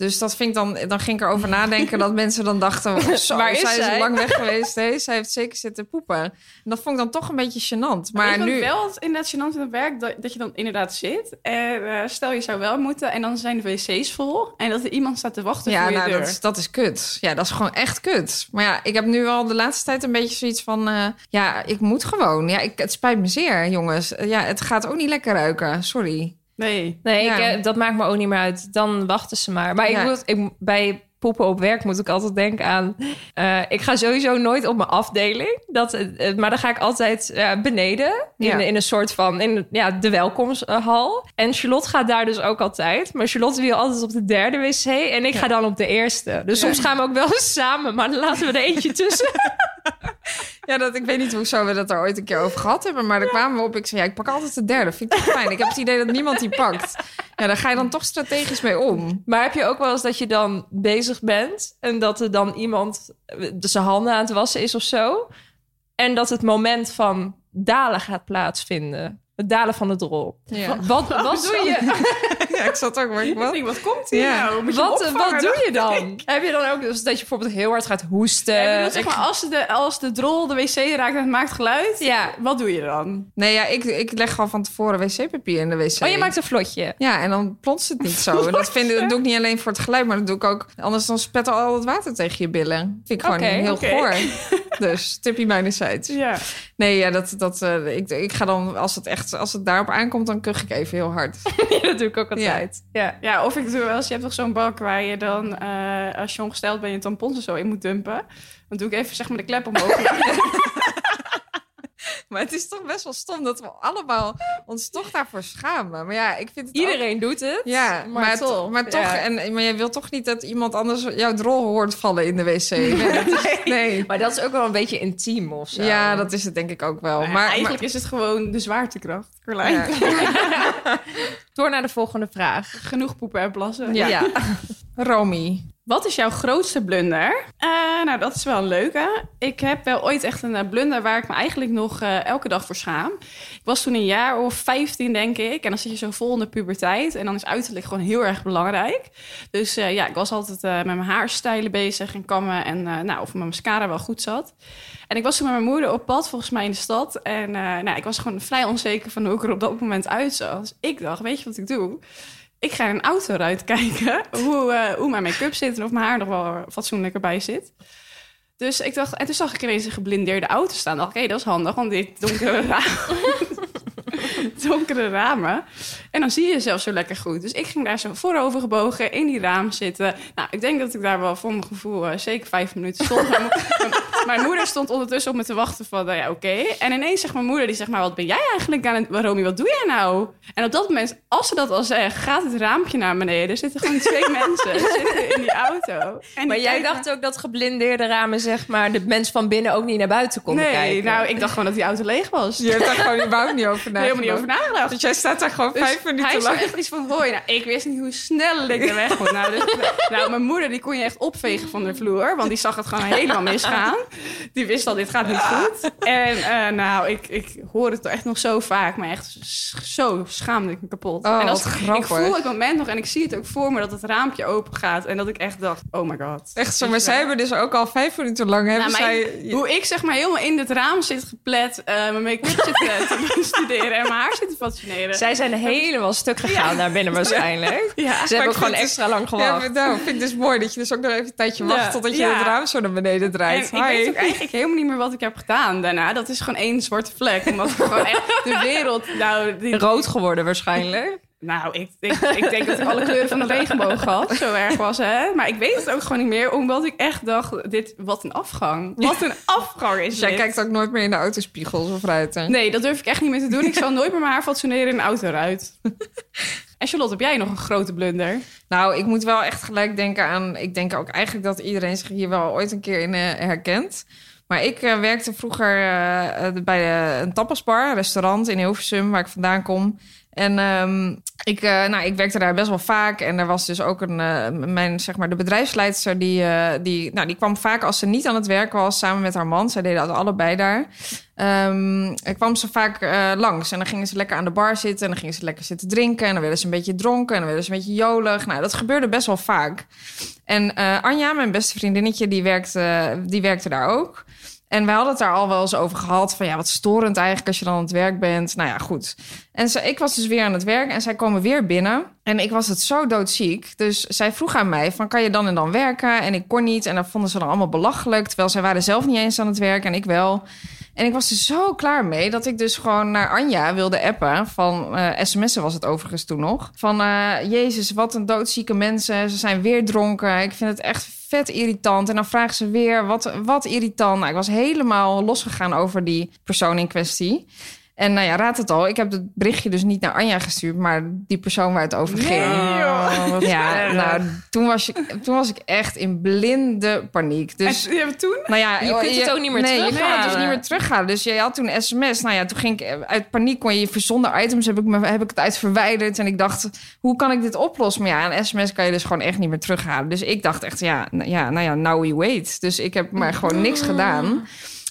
Dus dat vind ik dan... Dan ging ik erover nadenken dat mensen dan dachten... zo, Waar is zij is lang weg geweest. Nee, zij heeft zeker zitten poepen. En dat vond ik dan toch een beetje gênant. Maar wat nu... wel inderdaad gênant in het werk, dat, dat je dan inderdaad zit. En eh, stel je zou wel moeten en dan zijn de wc's vol. En dat er iemand staat te wachten Ja, voor je nou, deur. dat is, dat is kut. Ja, dat is gewoon echt kut. Maar ja, ik heb nu al de laatste tijd een beetje zoiets van... eh, ja, ik moet gewoon. Ja, ik, het spijt me zeer, jongens. Ja, het gaat ook niet lekker ruiken. Sorry. Nee. Nee, Ja. ik, eh, dat maakt me ook niet meer uit. Dan wachten ze maar. Maar ik Ja. moet, ik, bij poepen op werk moet ik altijd denken aan... eh, ik ga sowieso nooit op mijn afdeling. Dat, eh, maar dan ga ik altijd eh, beneden. In, Ja. in een soort van... In ja, de welkomsthal. En Charlotte gaat daar dus ook altijd. Maar Charlotte wil altijd op de derde wc. En ik ga dan op de eerste. Dus soms gaan we ook wel eens samen. Maar dan laten we er eentje tussen. Ja, dat, ik weet niet hoezo we dat er ooit een keer over gehad hebben. Maar daar kwamen we op. Ik zei, ja, ik pak altijd de derde. Vind ik fijn. Ik heb het idee dat niemand die pakt. Ja, daar ga je dan toch strategisch mee om. Maar heb je ook wel eens dat je dan bezig bent... en dat er dan iemand eh, zijn handen aan het wassen is of zo... en dat het moment van dalen gaat plaatsvinden. Het dalen van de drol. Ja, Wat, wat doe je? ja ik zat ook maar ik wat? wat komt hier Ja. nou? Moet je Wat, wat doe je dan? Heb je dan ook dus dat je bijvoorbeeld heel hard gaat hoesten? Ja, ik bedoel, zeg maar, als de, als de drol de wc raakt en het maakt geluid, Ja. wat doe je dan? Nee, ja, ik, ik leg gewoon van tevoren wc-papier in de wc. Oh, je maakt een vlotje. Ja, en dan plonst het niet zo. En dat, vind, ik- dat doe ik niet alleen voor het geluid, maar dat doe ik ook... Anders dan spettert al het water tegen je billen. Vind ik gewoon heel oké. goor. Dus, tippie mijnerzijds. Ja. Nee, ja, dat, dat, eh, ik, ik ga dan, als het echt, als het daarop aankomt, dan kuch ik even heel hard. dat doe ik ook altijd. Ja. ja, of ik doe wel eens, je hebt toch zo'n bak waar je dan, eh, als je ongesteld bent, je tampons er zo in moet dumpen. Dan doe ik even zeg maar de klep omhoog. Maar het is toch best wel stom dat we allemaal ons toch daarvoor schamen. Maar ja, ik vind het ook- Iedereen doet het. Ja, maar, maar toch. Maar, toch Ja. en, maar je wilt toch niet dat iemand anders jouw drol hoort vallen in de wc? Nee. Maar dat is ook wel een beetje intiem of zo. Ja, dat is het denk ik ook wel. Ja, maar eigenlijk is het gewoon de zwaartekracht, Carlijn. ja. Door naar de volgende vraag. Genoeg poepen en plassen. Ja. Romy. Wat is jouw grootste blunder? Eh, nou, dat is wel een leuke. Ik heb wel ooit echt een eh, blunder waar ik me eigenlijk nog eh, elke dag voor schaam. Ik was toen een jaar of 15, denk ik. En dan zit je zo vol in de puberteit. En dan is uiterlijk gewoon heel erg belangrijk. Dus eh, ja, ik was altijd eh, met mijn haarstijlen bezig en kammen. En eh, nou, of mijn mascara wel goed zat. En ik was toen met mijn moeder op pad, volgens mij in de stad. En eh, nou, ik was gewoon vrij onzeker van hoe ik er op dat moment uitzag. Dus ik dacht, weet je wat ik doe? Ik ga een auto kijken hoe, eh, hoe mijn make-up zit en of mijn haar nog wel fatsoenlijk erbij zit. Dus ik dacht, en toen zag ik ineens een geblindeerde auto staan. Dacht, oké, dat is handig, want dit donkere raam. donkere ramen. En dan zie je zelf zo lekker goed. Dus ik ging daar zo voorover gebogen in die raam zitten. Nou, ik denk dat ik daar wel voor mijn gevoel eh, zeker vijf minuten stond. mijn, mo- mijn- moeder stond ondertussen op me te wachten van, nou ja, oké. En ineens zegt mijn moeder, die zegt maar, wat ben jij eigenlijk aan het... Romy, wat doe jij nou? En op dat moment, als ze dat al zegt, gaat het raampje naar beneden. Er zitten gewoon twee mensen zitten in die auto. En Maar die jij kijken- dacht ook dat geblindeerde ramen, zeg maar, de mensen van binnen ook niet naar buiten konden Nee, kijken. nou, ik dacht gewoon dat die auto leeg was. Je hebt daar gewoon überhaupt niet over nagedacht. Helemaal niet over nagedacht. Dus jij staat daar gewoon Dus vijf hij minuten zei lang. echt iets van, hoi, nou, ik wist niet hoe snel ik de weg moet. Nou, dus, nou, mijn moeder die kon je echt opvegen van de vloer, want die zag het gewoon helemaal misgaan. Die wist al, dit gaat niet goed. En eh, nou, ik, ik hoor het echt nog zo vaak, maar echt zo schaamde ik me kapot. Oh, en als, wat ik grappig. voel het moment nog en ik zie het ook voor me dat het raampje open gaat en dat ik echt dacht, oh my god. Echt zo, maar zij hebben dus ook al vijf minuten lang... Hebben Nou, zij... hoe ik zeg maar helemaal in dit raam zit geplet, eh, mijn make-up zit te, te bestuderen en mijn haar zit te fascineren. Zij zijn helemaal stuk gegaan naar binnen waarschijnlijk. Ja. Ze hebben ik ook gewoon het- extra lang Ja, gewacht. maar nou, vind ik dus mooi dat je dus ook nog even een tijdje wacht... Ja. totdat je Ja. het raam zo naar beneden En draait. ik weet ook eigenlijk helemaal niet meer wat ik heb gedaan daarna. Dat is gewoon één zwarte vlek. Omdat ik gewoon echt de wereld... Nou, die, Rood geworden waarschijnlijk. Nou ik, ik, ik denk dat ik alle kleuren van de regenboog had. Zo erg was het. Maar ik weet het ook gewoon niet meer. Omdat ik echt dacht, dit, wat een afgang. Wat een afgang is Dus jij dit. kijkt ook nooit meer in de autospiegels of ruiten? Nee, dat durf ik echt niet meer te doen. Ik zal nooit meer mijn haar fatsoeneren in een auto eruit. En Charlotte, heb jij nog een grote blunder? Nou, ik moet wel echt gelijk denken aan... Ik denk ook eigenlijk dat iedereen zich hier wel ooit een keer in eh, herkent. Maar ik eh, werkte vroeger eh, bij een tapasbar, een restaurant in Hilversum, waar ik vandaan kom. En ehm, ik, eh, nou, ik werkte daar best wel vaak. En er was dus ook een, eh, mijn, zeg maar, de bedrijfsleidster, die, eh, die, nou, die kwam vaak als ze niet aan het werk was, samen met haar man. Zij deden dat allebei daar. Er kwam ze vaak langs en dan gingen ze lekker aan de bar zitten en dan gingen ze lekker zitten drinken en dan werden ze een beetje dronken en dan werden ze een beetje jolig. Nou, dat gebeurde best wel vaak. En Anja, mijn beste vriendinnetje, die werkte, die werkte daar ook. En we hadden het daar al wel eens over gehad. Van ja, wat storend eigenlijk als je dan aan het werk bent. Nou ja, goed. En ik was dus weer aan het werk en zij komen weer binnen. En ik was het zo doodziek. Dus zij vroeg aan mij van kan je dan en dan werken? En ik kon niet. En dat vonden ze dan allemaal belachelijk. Terwijl zij waren zelf niet eens aan het werk en ik wel. En ik was er zo klaar mee dat ik dus gewoon naar Anja wilde appen. Van eh, sms'en was het overigens toen nog. Van eh, Jezus, wat een doodzieke mensen. Ze zijn weer dronken. Ik vind het echt vet irritant. En dan vragen ze weer wat, wat irritant. Nou, ik was helemaal losgegaan over die persoon in kwestie. En nou ja, raad het al. Ik heb het berichtje dus niet naar Anja gestuurd, maar die persoon waar het over ging. ja, nou, toen was, je, toen was ik echt in blinde paniek. Dus, En, ja, toen? nou ja, Je kunt het ook niet meer nee, je kan het dus terughalen. niet meer terughalen. Dus je had toen een sms. Nou ja, toen ging ik uit paniek kon je verzonden items heb ik, me, heb ik het uit verwijderd. En ik dacht, hoe kan ik dit oplossen? Maar ja, een sms kan je dus gewoon echt niet meer terughalen. Dus ik dacht echt, ja, ja nou ja, now we wait. Dus ik heb maar gewoon niks gedaan.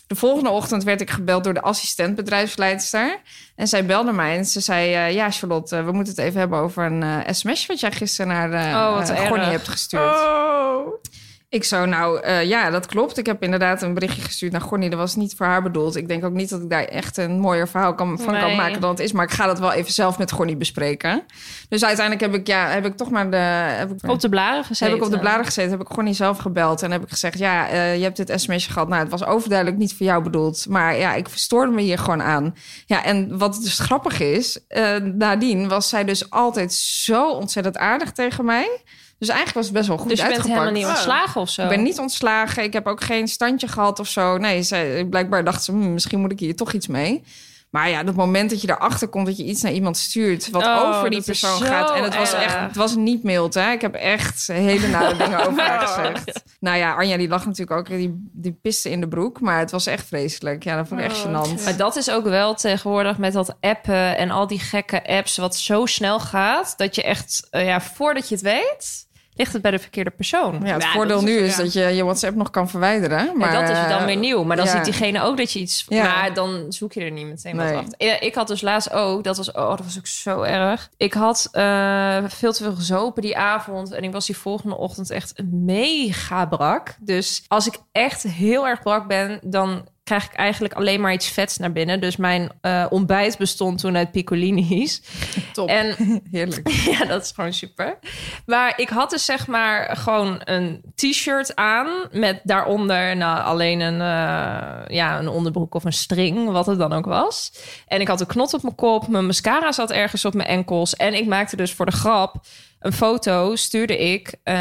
De volgende ochtend werd ik gebeld door de assistent bedrijfsleidster. En zij belde mij en ze zei... eh, ja, Charlotte, eh, we moeten het even hebben over een eh sms... wat jij gisteren naar de Oh, wat eh, hebt gestuurd. Oh. Ik zo, nou eh, ja, dat klopt. Ik heb inderdaad een berichtje gestuurd naar Gonnie. Dat was niet voor haar bedoeld. Ik denk ook niet dat ik daar echt een mooier verhaal kan, van kan maken dan het is. Maar ik ga dat wel even zelf met Gonnie bespreken. Dus uiteindelijk heb ik, ja, heb ik toch maar de... Heb ik, Op de blaren gezeten. heb ik op de bladen gezeten, heb ik Gonnie zelf gebeld. En heb ik gezegd, ja, eh, je hebt dit sms'je gehad. Nou, het was overduidelijk niet voor jou bedoeld. Maar ja, ik verstoorde me hier gewoon aan. Ja, en wat dus grappig is... eh, nadien was zij dus altijd zo ontzettend aardig tegen mij... Dus eigenlijk was het best wel goed Dus je bent uitgepakt. helemaal niet ontslagen of zo? Ik ben niet ontslagen. Ik heb ook geen standje gehad of zo. Nee, blijkbaar dacht ze, hm, misschien moet ik hier toch iets mee. Maar ja, het moment dat je erachter komt dat je iets naar iemand stuurt... wat Oh, over die dat persoon gaat. En het was erg. echt, het was niet mild, hè. Ik heb echt hele nare dingen over haar gezegd. Nou ja, Anja die lag natuurlijk ook, die, die piste in de broek. Maar het was echt vreselijk. Ja, dat vond ik echt gênant. Maar dat is ook wel tegenwoordig met dat appen en al die gekke apps, wat zo snel gaat, dat je echt, eh, ja, voordat je het weet, ligt het bij de verkeerde persoon. Ja, het Ja, voordeel nu is ja. dat je je WhatsApp nog kan verwijderen. Maar Maar dat is dan eh, weer nieuw. Maar dan ja. ziet diegene ook dat je iets... Ja. Maar dan zoek je er niet meteen Nee. wat achter. Ja, Ik had dus laatst ook... Dat was, oh, dat was ook zo erg. Ik had eh, veel te veel gezopen die avond. En ik was die volgende ochtend echt mega brak. Dus als ik echt heel erg brak ben... dan krijg ik eigenlijk alleen maar iets vets naar binnen. Dus mijn eh, ontbijt bestond toen uit piccolini's. Top. En Heerlijk. ja, dat is gewoon super. Maar ik had dus zeg maar gewoon een t-shirt aan met daaronder nou, alleen een, eh, ja, een onderbroek of een string, wat het dan ook was. En ik had een knot op mijn kop, mijn mascara zat ergens op mijn enkels. En ik maakte dus voor de grap een foto, stuurde ik eh,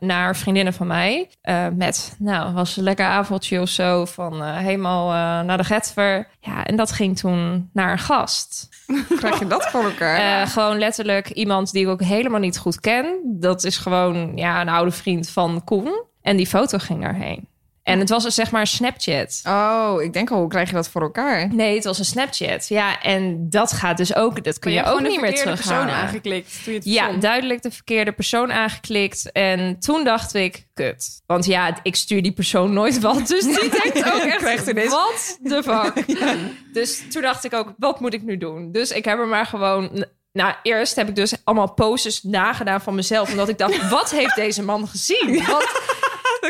naar vriendinnen van mij. eh, met, nou, was een lekker avondje of zo, van eh, helemaal naar de Getver. Ja, en dat ging toen naar een gast. Krijg je dat voor elkaar? Gewoon letterlijk iemand die ik ook helemaal niet goed ken. Dat is gewoon ja, een oude vriend van Koen. En die foto ging daarheen. En het was een, zeg maar een Snapchat. Oh, ik denk al, hoe krijg je dat voor elkaar? Nee, het was een Snapchat. Ja, en dat gaat dus ook... Dat kun je, ook niet meer persoon terughalen. aangeklikt toen je het Ja, verzond. duidelijk de verkeerde persoon aangeklikt. En toen dacht ik, kut. Want ja, ik stuur die persoon nooit wat. Dus die denkt ook echt, Krijgt ineens- wat de fuck? Dus toen dacht ik ook, wat moet ik nu doen? Dus ik heb er maar gewoon... Nou, eerst heb ik dus allemaal posters nagedaan van mezelf. Omdat ik dacht, wat heeft deze man gezien? Want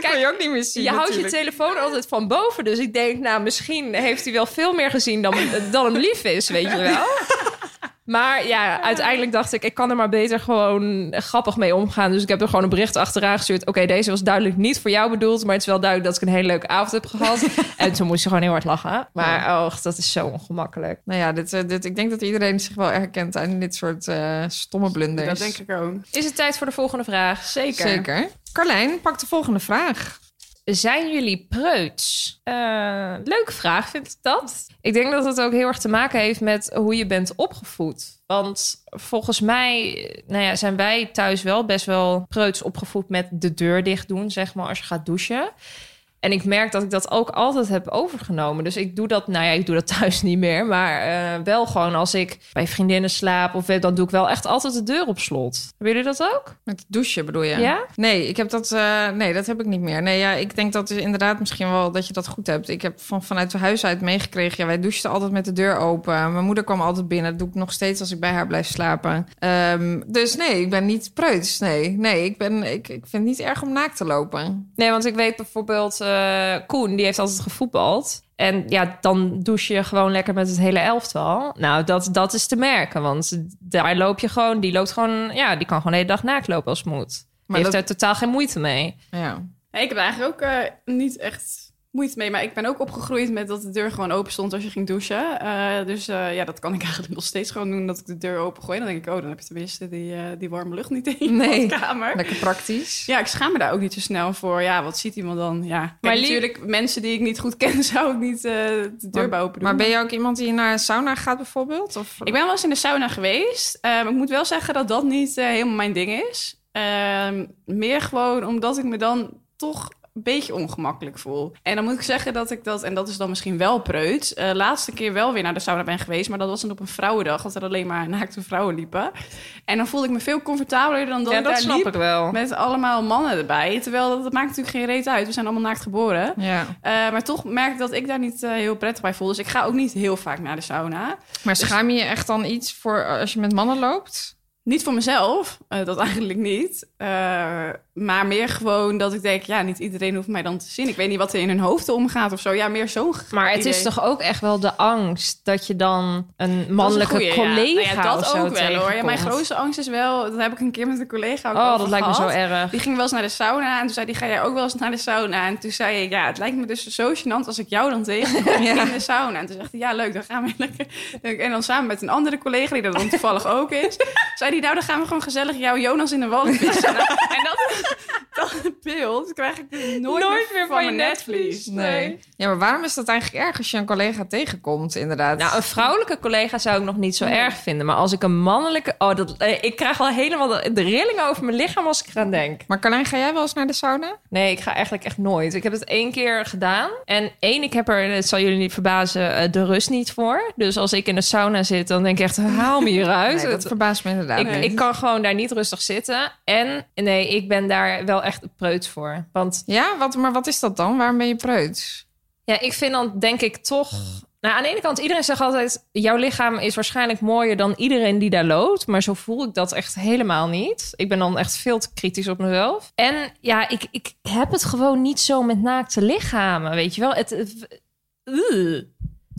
Dat Kijk, kan je ook niet meer zien. je houdt je telefoon altijd van boven. Dus ik denk, nou, misschien heeft hij wel veel meer gezien dan, dan hem lief is, weet je wel. Maar ja, uiteindelijk dacht ik, ik kan er maar beter gewoon grappig mee omgaan. Dus ik heb er gewoon een bericht achteraan gestuurd. Oké, deze was duidelijk niet voor jou bedoeld. Maar het is wel duidelijk dat ik een hele leuke avond heb gehad. en toen moest je gewoon heel hard lachen. Maar oh, dat is zo ongemakkelijk. Nou ja, dit, eh, dit, ik denk dat iedereen zich wel herkent aan dit soort eh, stomme blunders. Dat denk ik ook. Is het tijd voor de volgende vraag? Zeker. Zeker. Carlijn, pak de volgende vraag. Zijn jullie preuts? Eh, leuke vraag vind ik dat. Ik denk dat het ook heel erg te maken heeft met hoe je bent opgevoed. Want volgens mij nou ja, zijn wij thuis wel best wel preuts opgevoed met de deur dicht doen, zeg maar, als je gaat douchen. En ik merk dat ik dat ook altijd heb overgenomen. Dus ik doe dat, nou ja, ik doe dat thuis niet meer. Maar eh, wel gewoon als ik bij vriendinnen slaap of weet, dan doe ik wel echt altijd de deur op slot. Hebben jullie dat ook? Met douchen bedoel je? Ja? Nee, ik heb dat, eh, nee, dat heb ik niet meer. Nee, ja, ik denk dat inderdaad misschien wel dat je dat goed hebt. Ik heb van, vanuit het huis uit meegekregen. Ja, wij douchten altijd met de deur open. Mijn moeder kwam altijd binnen. Dat doe ik nog steeds als ik bij haar blijf slapen. Ehm, dus nee, ik ben niet preuts. Nee, nee ik, ben, ik, ik vind het niet erg om naakt te lopen. Nee, want ik weet bijvoorbeeld, eh, Koen, die heeft altijd gevoetbald. En ja, dan douche je gewoon lekker met het hele elftal. Nou, dat, dat is te merken. Want daar loop je gewoon, die loopt gewoon, ja, die kan gewoon de hele dag naakt lopen als het moet. Die Maar heeft dat- er totaal geen moeite mee. Ja. Ja, ik heb eigenlijk ook eh, niet echt moeite mee. Maar ik ben ook opgegroeid met dat de deur gewoon open stond als je ging douchen. Eh, dus eh, ja, dat kan ik eigenlijk nog steeds gewoon doen, dat ik de deur open gooi. Dan denk ik, oh, dan heb je tenminste die, eh, die warme lucht niet in je Nee. kamer. Lekker praktisch. Ja, ik schaam me daar ook niet zo snel voor. Ja, wat ziet iemand dan? Ja, Kijk, Maar lief- natuurlijk, mensen die ik niet goed ken, zou ik niet eh, de deur bij open doen. Maar ben je ook iemand die naar een sauna gaat bijvoorbeeld? Of? Ik ben wel eens in de sauna geweest. Eh, maar ik moet wel zeggen dat dat niet eh, helemaal mijn ding is. Ehm, meer gewoon omdat ik me dan toch een beetje ongemakkelijk voel. En dan moet ik zeggen dat ik dat, en dat is dan misschien wel preuts, eh laatste keer wel weer naar de sauna ben geweest. Maar dat was dan op een vrouwendag, dat er alleen maar naakte vrouwen liepen. En dan voelde ik me veel comfortabeler dan dat ja, ik dat daar snap liep. ik wel. Met allemaal mannen erbij. Terwijl dat, dat maakt natuurlijk geen reet uit. We zijn allemaal naakt geboren. Ja. Eh, maar toch merk ik dat ik daar niet eh, heel prettig bij voel. Dus ik ga ook niet heel vaak naar de sauna. Maar schaam je je echt dan iets voor als je met mannen loopt? Niet voor mezelf, eh, dat eigenlijk niet. Eh, maar meer gewoon dat ik denk, ja, niet iedereen hoeft mij dan te zien. Ik weet niet wat er in hun hoofd omgaat of zo. Ja, meer zo'n Maar het is toch ook echt wel de angst dat je dan een Dat mannelijke een goeie, ja. collega Nou ja, of dat zo ook wel hoor. Ja, mijn grootste angst is wel, dat heb ik een keer met een collega ook Oh, dat lijkt me zo erg. Die ging wel eens naar de sauna en toen zei die, ga jij ook wel eens naar de sauna? En toen zei ik, ja, het lijkt me dus zo gênant als ik jou dan tegenkom Ja. in de sauna. En toen zegt hij, ja, leuk, dan gaan we lekker. En dan samen met een andere collega, die er dan toevallig ook is, zei hij, nou, dan gaan we gewoon gezellig jou Jonas in de vissen. Nou, en dat, dat beeld krijg ik dus nooit, Nooit meer van je mijn netvlies. Nee. Ja, maar waarom is dat eigenlijk erg als je een collega tegenkomt, inderdaad? Nou, een vrouwelijke collega zou ik nog niet zo erg vinden. Maar als ik een mannelijke... Oh, dat, eh, ik krijg al helemaal de, de rillingen over mijn lichaam als ik eraan denk. Maar Carlijn, ga jij wel eens naar de sauna? Nee, ik ga eigenlijk echt nooit. Ik heb het één keer gedaan. En één, ik heb er, het zal jullie niet verbazen, eh, de rust niet voor. Dus als ik in de sauna zit, dan denk ik echt, haal me hieruit. Nee, dat verbaast me inderdaad. ik, ik kan gewoon daar niet rustig zitten. En nee, ik ben daar wel echt preuts voor. Want Ja, wat, maar wat is dat dan? Waarom ben je preuts? ja, ik vind dan denk ik toch... Nou, aan de ene kant, iedereen zegt altijd... jouw lichaam is waarschijnlijk mooier dan iedereen die daar loopt. Maar zo voel ik dat echt helemaal niet. Ik ben dan echt veel te kritisch op mezelf. En ja, ik, ik heb het gewoon niet zo met naakte lichamen, weet je wel. Het.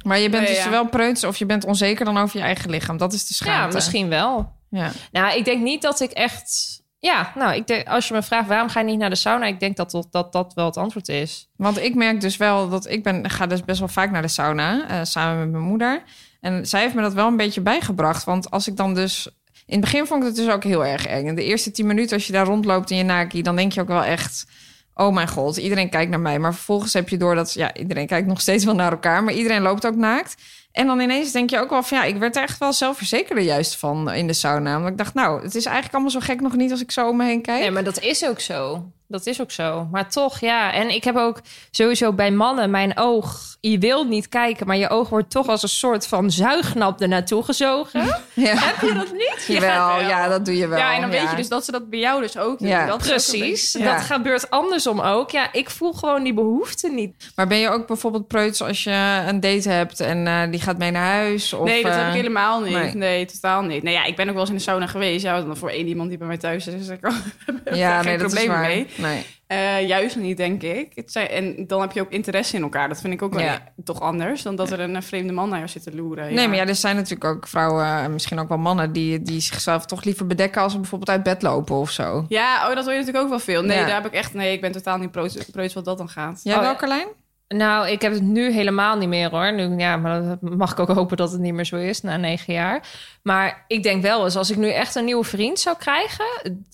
Maar je bent Nee, dus ja. wel preuts of je bent onzeker dan over je eigen lichaam. Dat is de ja, schaamte. misschien wel. Ja. Nou, ik denk niet dat ik echt... Ja, nou, ik denk, als je me vraagt waarom ga je niet naar de sauna... ik denk dat dat, dat, dat wel het antwoord is. Want ik merk dus wel dat ik ben, ga dus best wel vaak naar de sauna, eh, samen met mijn moeder. En zij heeft me dat wel een beetje bijgebracht. Want als ik dan dus... In het begin vond ik het dus ook heel erg eng. En de eerste tien minuten als je daar rondloopt in je naki... dan denk je ook wel echt... Oh mijn god, iedereen kijkt naar mij. Maar vervolgens heb je door dat... Ja, iedereen kijkt nog steeds wel naar elkaar. Maar iedereen loopt ook naakt. En dan ineens denk je ook wel van... Ja, ik werd er echt wel zelfverzekerder juist van in de sauna. Want ik dacht, nou, het is eigenlijk allemaal zo gek nog niet... als ik zo om me heen kijk. Nee, maar dat is ook zo. Dat is ook zo. Maar toch, ja. En ik heb ook sowieso bij mannen mijn oog. Je wilt niet kijken, maar je oog wordt toch als een soort van zuignap ernaartoe gezogen. Ja. heb je dat niet? Jawel, wel. ja, dat doe je wel. Ja, en dan weet je dus dat ze dat bij jou dus ook doen. Ja, dat Precies. beetje-. Dat gebeurt andersom ook. Ja, ik voel gewoon die behoefte niet. Maar ben je ook bijvoorbeeld preuts als je een date hebt en eh, die gaat mee naar huis? Of, nee, dat eh, heb ik helemaal niet. nee. Nee. totaal niet. Nee, ja, ik ben ook wel eens in de sauna geweest. Ja, dan voor één iemand die bij mij thuis is. Dus ik heb Ja, nee, geen dat probleem mee. Nee. Eh, juist niet, denk ik. Het zijn, en dan heb je ook interesse in elkaar. Dat vind ik ook wel Ja. toch anders dan dat er een eh, vreemde man naar jou zit te loeren. nee, maar ja, er zijn natuurlijk ook vrouwen en misschien ook wel mannen die, die zichzelf toch liever bedekken als ze bijvoorbeeld uit bed lopen of zo. Ja, oh, dat hoor je natuurlijk ook wel veel. Nee, Ja. daar heb ik echt... Nee, ik ben totaal niet preuts, preuts wat dat dan gaat. Jij Oh, wel, ja. Carlijn? Nou, ik heb het nu helemaal niet meer hoor. Nu, ja, maar dat mag ik ook hopen dat het niet meer zo is na negen jaar. Maar ik denk wel eens, als ik nu echt een nieuwe vriend zou krijgen...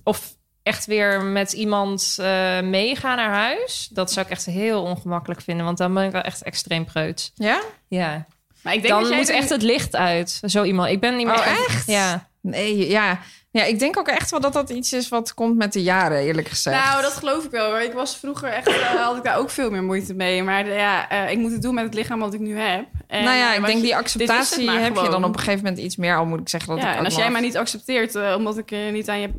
of echt weer met iemand eh meegaan naar huis... dat zou ik echt heel ongemakkelijk vinden. Want dan ben ik wel echt extreem preut. Ja? Ja, Maar ik denk dan dat jij moet echt het licht uit. Zo iemand. Ik ben niet meer... Oh, echt? Ja. Nee, ja. Ja, ik denk ook echt wel dat dat iets is wat komt met de jaren, eerlijk gezegd. Nou, dat geloof ik wel. hoor. Ik was vroeger echt, had ik daar ook veel meer moeite mee. Maar ja, eh, ik moet het doen met het lichaam wat ik nu heb. En, nou ja, eh, ik denk je- die acceptatie heb je dan op een gegeven moment iets meer. Al moet ik zeggen dat ik Ja, ook en als jij mij niet accepteert omdat ik niet aan je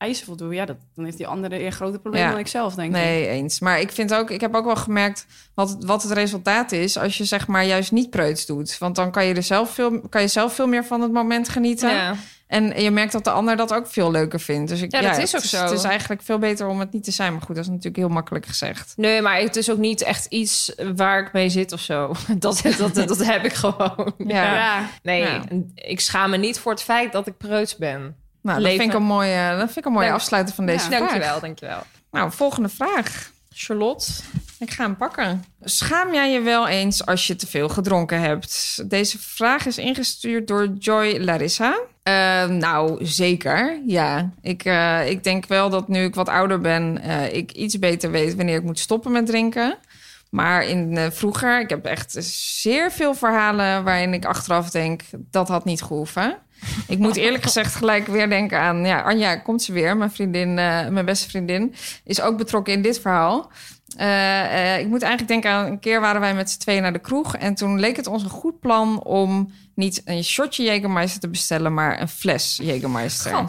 eisen voldoe, ja, dat, dan heeft die andere een groter probleem Ja. dan ik zelf, denk ik. Nee, eens. Maar ik vind ook, ik heb ook wel gemerkt wat, wat het resultaat is als je zeg maar juist niet preuts doet. Want dan kan je er zelf veel, kan je zelf veel meer van het moment genieten. ja. En je merkt dat de ander dat ook veel leuker vindt. Dus ik, Ja, dat is het ook zo. Het is eigenlijk veel beter om het niet te zijn. Maar goed, dat is natuurlijk heel makkelijk gezegd. Nee, maar het is ook niet echt iets waar ik mee zit of zo. Dat, dat, dat, dat heb ik gewoon. Ja. Ja. Nee, Ja. ik schaam me niet voor het feit dat ik preuts ben. Nou, dat vind ik een mooie, dat vind ik een mooie afsluiter van deze Ja, vraag. Dankjewel, dankjewel. Nou, volgende vraag. Charlotte. Ik ga hem pakken. Schaam jij je wel eens als je te veel gedronken hebt? Deze vraag is ingestuurd door Joy Larissa. Uh, nou, zeker. Ja. Ik, uh, ik denk wel dat nu ik wat ouder ben, uh, ik iets beter weet wanneer ik moet stoppen met drinken. Maar in uh, vroeger, ik heb echt zeer veel verhalen waarin ik achteraf denk dat had niet gehoeven. Ik moet eerlijk gezegd gelijk weer denken aan ja, Anja, komt ze weer, mijn vriendin, uh, mijn beste vriendin, is ook betrokken in dit verhaal. Uh, ik moet eigenlijk denken aan een keer waren wij met z'n tweeën naar de kroeg en toen leek het ons een goed plan om niet een shotje Jägermeister te bestellen, maar een fles Jägermeister.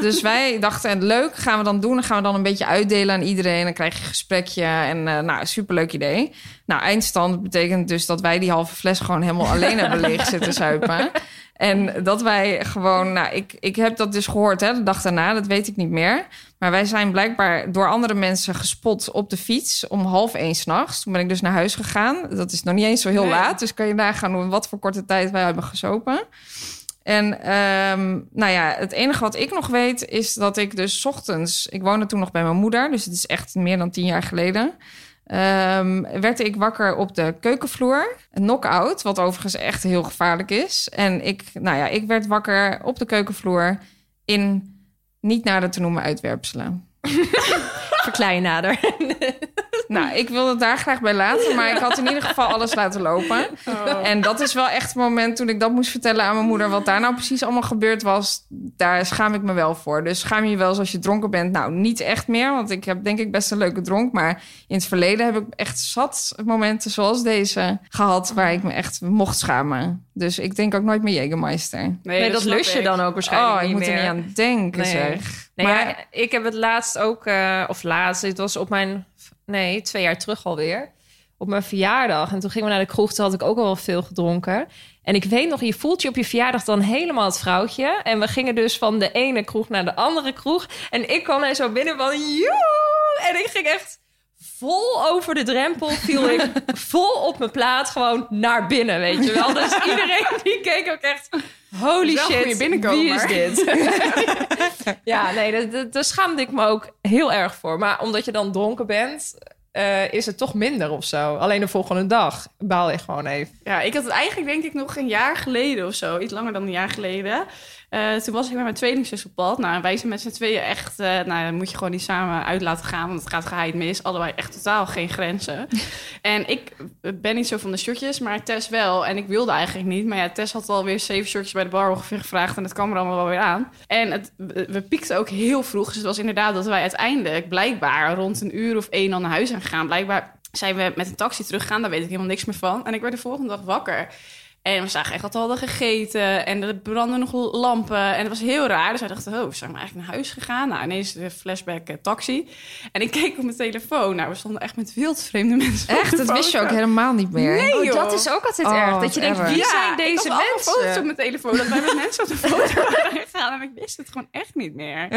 Dus wij dachten, leuk, gaan we dan doen. Dan gaan we dan een beetje uitdelen aan iedereen. Dan krijg je een gesprekje en uh, nou, superleuk idee. Nou, eindstand betekent dus dat wij die halve fles gewoon helemaal alleen hebben leeg zitten zuipen. En dat wij gewoon, nou, ik, ik heb dat dus gehoord hè, de dag daarna, dat weet ik niet meer. Maar wij zijn blijkbaar door andere mensen gespot op de fiets om half één s'nachts. Toen ben ik dus naar huis gegaan. Dat is nog niet eens zo heel nee. laat, dus kan je nagaan hoe wat voor korte tijd wij hebben gesopen. En um, nou ja, het enige wat ik nog weet is dat ik dus ochtends... Ik woonde toen nog bij mijn moeder, dus het is echt meer dan tien jaar geleden... Um, werd ik wakker op de keukenvloer. Een knock-out, wat overigens echt heel gevaarlijk is. En ik, nou ja, ik werd wakker op de keukenvloer in niet nader te noemen uitwerpselen. Verklein nader. Nou, ik wilde het daar graag bij laten, maar ik had in ieder geval alles laten lopen. Oh. En dat is wel echt het moment toen ik dat moest vertellen aan mijn moeder. Wat daar nou precies allemaal gebeurd was, daar schaam ik me wel voor. Dus schaam je wel als je dronken bent? Nou, niet echt meer, want ik heb denk ik best een leuke dronk. Maar in het verleden heb ik echt zat momenten zoals deze gehad waar ik me echt mocht schamen. Dus ik denk ook nooit meer Jägermeister. Nee, nee dat, dat lust je dan ook waarschijnlijk Oh, ik niet moet meer. er niet aan denken, nee. zeg. Nee, maar ja, ik heb het laatst ook, uh, of laatst, het was op mijn, nee, twee jaar terug alweer, op mijn verjaardag. En toen gingen we naar de kroeg, toen had ik ook al wel veel gedronken. En ik weet nog, je voelt je op je verjaardag dan helemaal het vrouwtje. En we gingen dus van de ene kroeg naar de andere kroeg. En ik kwam er zo binnen van, joe! En ik ging echt vol over de drempel, viel ik vol op mijn plaat gewoon naar binnen, weet je wel. Dus iedereen die keek ook echt... Holy shit, wie is dit? ja, nee, daar, schaamde ik me ook heel erg voor. Maar omdat je dan dronken bent, uh, is het toch minder of zo. Alleen de volgende dag baal je gewoon even. Ja, ik had het eigenlijk denk ik nog een jaar geleden of zo. Iets langer dan een jaar geleden. Uh, toen was ik met mijn tweelingzus op pad. Nou, wij zijn met z'n tweeën echt... Uh, nou, moet je gewoon niet samen uit laten gaan. Want het gaat geheid mis. Allebei echt totaal geen grenzen. en ik ben niet zo van de shotjes, maar Tess wel. En ik wilde eigenlijk niet. Maar ja, Tess had alweer zeven shotjes bij de bar ongeveer gevraagd. En het kwam er allemaal wel weer aan. En het, we piekten ook heel vroeg. Dus het was inderdaad dat wij uiteindelijk blijkbaar rond een uur of één al naar huis zijn gegaan. Blijkbaar zijn we met een taxi teruggegaan. Daar weet ik helemaal niks meer van. En ik werd de volgende dag wakker. En we zagen echt dat we hadden gegeten. En er brandden nog lampen. En het was heel raar. Dus wij dachten, oh, we zijn eigenlijk naar huis gegaan. Nou, ineens de flashback uh, taxi. En ik keek op mijn telefoon. Nou, we stonden echt met wildvreemde mensen. Echt? Dat wist je ook helemaal niet meer. Nee, oh, dat is ook altijd oh, erg. Dat je denkt, wie zijn deze ik mensen? Ik foto's op mijn telefoon. Dat wij met mensen op de foto waren gegaan. En ik wist het gewoon echt niet meer.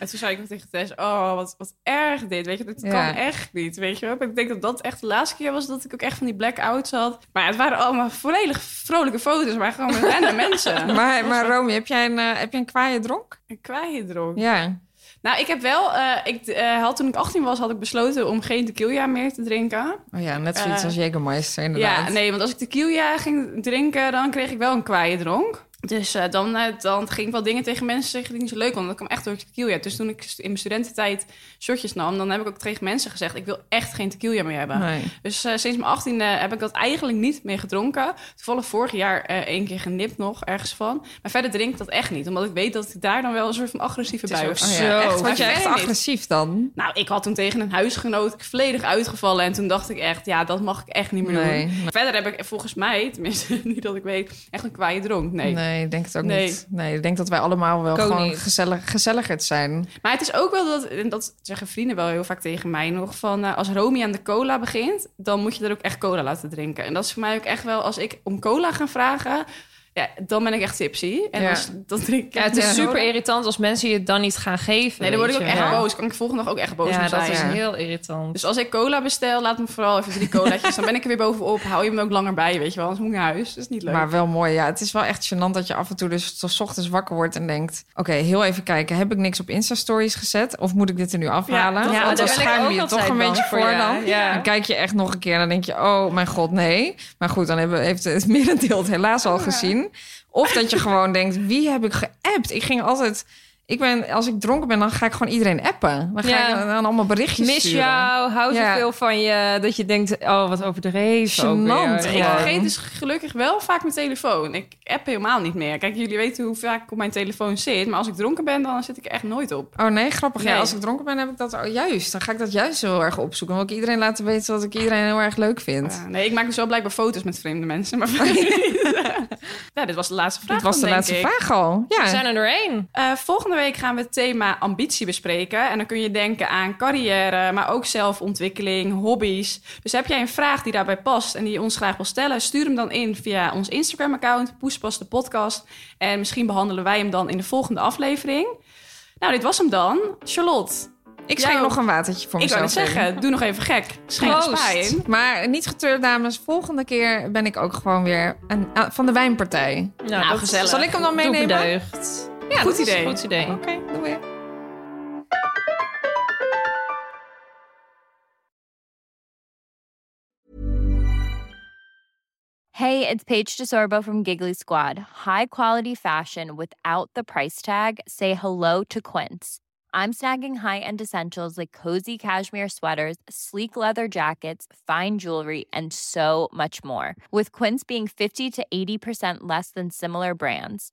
en toen zei ik tegen Tess, oh, wat, wat erg dit. Weet je, dit ja. kan echt niet. Weet je wel? Ik denk dat dat echt de laatste keer was dat ik ook echt van die blackouts had. Maar het waren allemaal volledig vrolijke foto's, maar gewoon met random mensen. Maar, maar Romy, heb jij een, uh, heb je een kwaaie dronk? Een kwaaie dronk? Ja. Nou, ik heb wel... Uh, ik uh, had toen ik 18 was, had ik besloten om geen tequila meer te drinken. Oh ja, net zoiets als Jägermeister inderdaad. Ja, nee, want als ik tequila ging drinken, dan kreeg ik wel een kwaaie dronk. Dus uh, dan, uh, dan ging ik wel dingen tegen mensen zeggen die niet zo leuk vonden. Dat kwam echt door tequila. Dus toen ik in mijn studententijd shortjes nam... dan heb ik ook tegen mensen gezegd... ik wil echt geen tequila meer hebben. Nee. Dus uh, sinds mijn 18e heb ik dat eigenlijk niet meer gedronken. Toevallig vorig jaar één keer genipt nog ergens van. Maar verder drink ik dat echt niet. Omdat ik weet dat ik daar dan wel een soort van agressieve bui heb. Oh, ja. Echt, Word je echt agressief niet. dan? Nou, ik had toen tegen een huisgenoot volledig uitgevallen. En toen dacht ik echt... ja, dat mag ik echt niet meer nee. doen. Verder heb ik volgens mij, tenminste niet dat ik weet... echt een kwaaie dronk. Nee, nee ik denk het ook nee. niet. Nee, ik denk dat wij allemaal wel Koning. gewoon gezellig, gezelligerd zijn. Maar het is ook wel dat, en dat zeggen vrienden wel heel vaak tegen mij nog, van uh, als Romy aan de cola begint, dan moet je er ook echt cola laten drinken. En dat is voor mij ook echt wel, als ik om cola ga vragen, Ja, dan ben ik echt tipsy. En Ja. dan, dan drink ik Ja, het is super nodig. irritant als mensen je het dan niet gaan geven. Nee, dan word ik ook echt boos. Kan ik de volgende dag ook echt boos Ja, om dat zijn. is heel irritant. Dus als ik cola bestel, laat me vooral even drie colaatjes. dan ben ik er weer bovenop. Hou je hem ook langer bij, weet je wel. Anders moet ik naar huis. Dat is niet leuk. Maar wel mooi, ja. Het is wel echt gênant dat je af en toe dus tot 's ochtends wakker wordt en denkt... oké, heel even kijken, heb ik niks op Insta-stories gezet? Of moet ik dit er nu afhalen? Ja, Want dan schaam je je toch een beetje voor, dan. Ja. Dan kijk je echt nog een keer en dan denk je... oh mijn god, nee. Maar goed, dan hebben, heeft het merendeel het helaas al gezien. Of dat je gewoon denkt, wie heb ik geappt? Ik ging altijd... Ik ben, als ik dronken ben, dan ga ik gewoon iedereen appen. Dan ga Ja. ik dan allemaal berichtjes Mis sturen. jou, hou Ja. zoveel van je, dat je denkt, oh, wat overdreven. weer. Ik vergeet dus gelukkig wel vaak mijn telefoon. Ik app helemaal niet meer. Kijk, jullie weten hoe vaak ik op mijn telefoon zit. Maar als ik dronken ben, dan zit ik echt nooit op. Oh nee, grappig. Ja, als ik dronken ben, heb ik dat oh, juist. Dan ga ik dat juist heel erg opzoeken. Dan wil ik iedereen laten weten dat ik iedereen heel erg leuk vind. Ja, nee, ik maak dus wel blijkbaar foto's met vreemde mensen. Maar ja, dit was de laatste vraag. Dit was de dan, laatste ik. vraag al. Ja. We zijn er doorheen. Eh, volgende week gaan we het thema ambitie bespreken. En dan kun je denken aan carrière, maar ook zelfontwikkeling, hobby's. Dus heb jij een vraag die daarbij past en die je ons graag wil stellen, stuur hem dan in via ons Instagram-account, Poespas de podcast. En misschien behandelen wij hem dan in de volgende aflevering. Nou, dit was hem dan. Charlotte, Ik schenk nog een watertje voor ik mezelf. net in. zeggen, doe nog even gek. Schenk een Proost. spa in. Maar niet getreurd, dames. Volgende keer ben ik ook gewoon weer een, ah, van de wijnpartij. Nou, dat- gezellig. Zal ik hem dan doe meenemen? bedeugd. Ja, Goed dat is idee. Goed idee. Oké, doe weer. Hey, it's Paige DeSorbo from Giggly Squad. High quality fashion without the price tag. Say hello to Quince. I'm snagging high-end essentials like cozy cashmere sweaters, sleek leather jackets, fine jewelry, and so much more. With Quince being 50 to 80% less than similar brands.